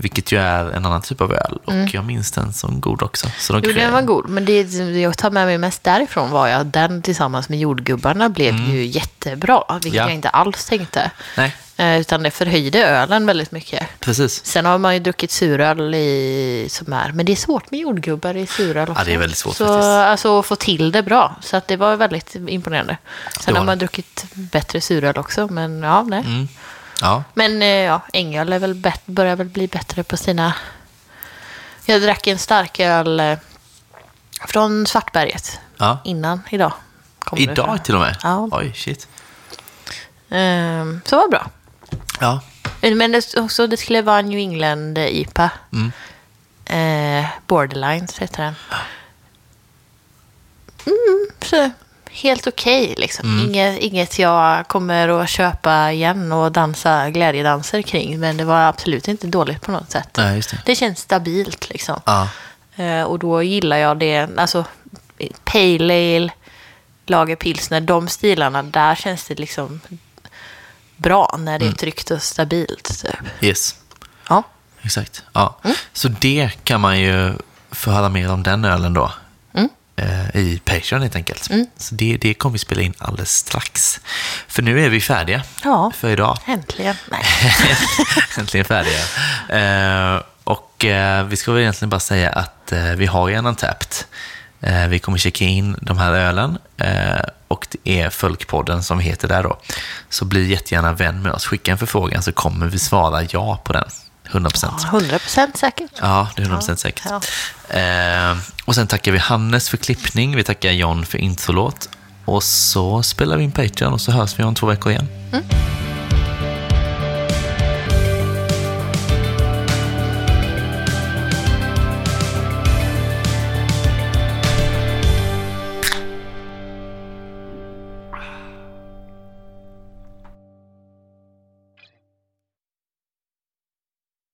Vilket ju är en annan typ av öl. Och jag minns den som god också. Så de Jo, den var god. Men det det jag tar med mig mest därifrån var ju att den tillsammans med jordgubbarna blev ju jättebra. Vilket Mm. Ja. jag inte alls tänkte. Nej, Utan det förhöjde ölen väldigt mycket. precis. Sen har man ju druckit suröl i, som är, men det är svårt med jordgubbar i suröl också. det är väldigt svårt så, faktiskt. Alltså att få till det bra. Så att det var väldigt imponerande. Sen Det har man det. druckit bättre suröl också, men ja, nej. Mm. Ja, Men eh, ja, ängöl är väl bet- börjar väl bli bättre på sina... Jag drack en starköl eh, från Svartberget ja. innan idag. det Idag till och med? Ja. Oj, shit. Ehm, så var bra. Ja, Men det, också, det skulle vara en New England IPA. Mm. Eh, Borderlines heter den. Mm, så, helt okej liksom. Mm. Inget, inget jag kommer att köpa igen och dansa glädjedanser kring. Men det var absolut inte dåligt på något sätt. nej, det. Det känns stabilt liksom. Ja, Eh, och då gillar jag det. Alltså, Pale Ale, Lagerpilsner, de stilarna, där känns det liksom bra när Mm. det är tryggt och stabilt. Typ. yes. Ja. Exakt. Ja. Mm. Så det kan man ju få höra mer om den ölen då. Mm. Eh, I Patreon helt enkelt. Så det, det kommer vi spela in alldeles strax. För nu är vi färdiga Ja. för idag. Äntligen. Nej. Äntligen färdiga. Eh, och eh, vi ska väl egentligen bara säga att eh, vi har ju en Untapped. Eh, vi kommer checka in de här ölen eh, och det är Folkpodden som heter där då. Så bli jättegärna vän med oss. Skicka en förfrågan så kommer vi svara ja på den. 100 procent. 100 procent säkert. Ja, det är 100% säkert. Ja. Eh, och sen tackar vi Hannes för klippning, vi tackar John för introlåt. Och så spelar vi in Patreon och så hörs vi om två veckor igen.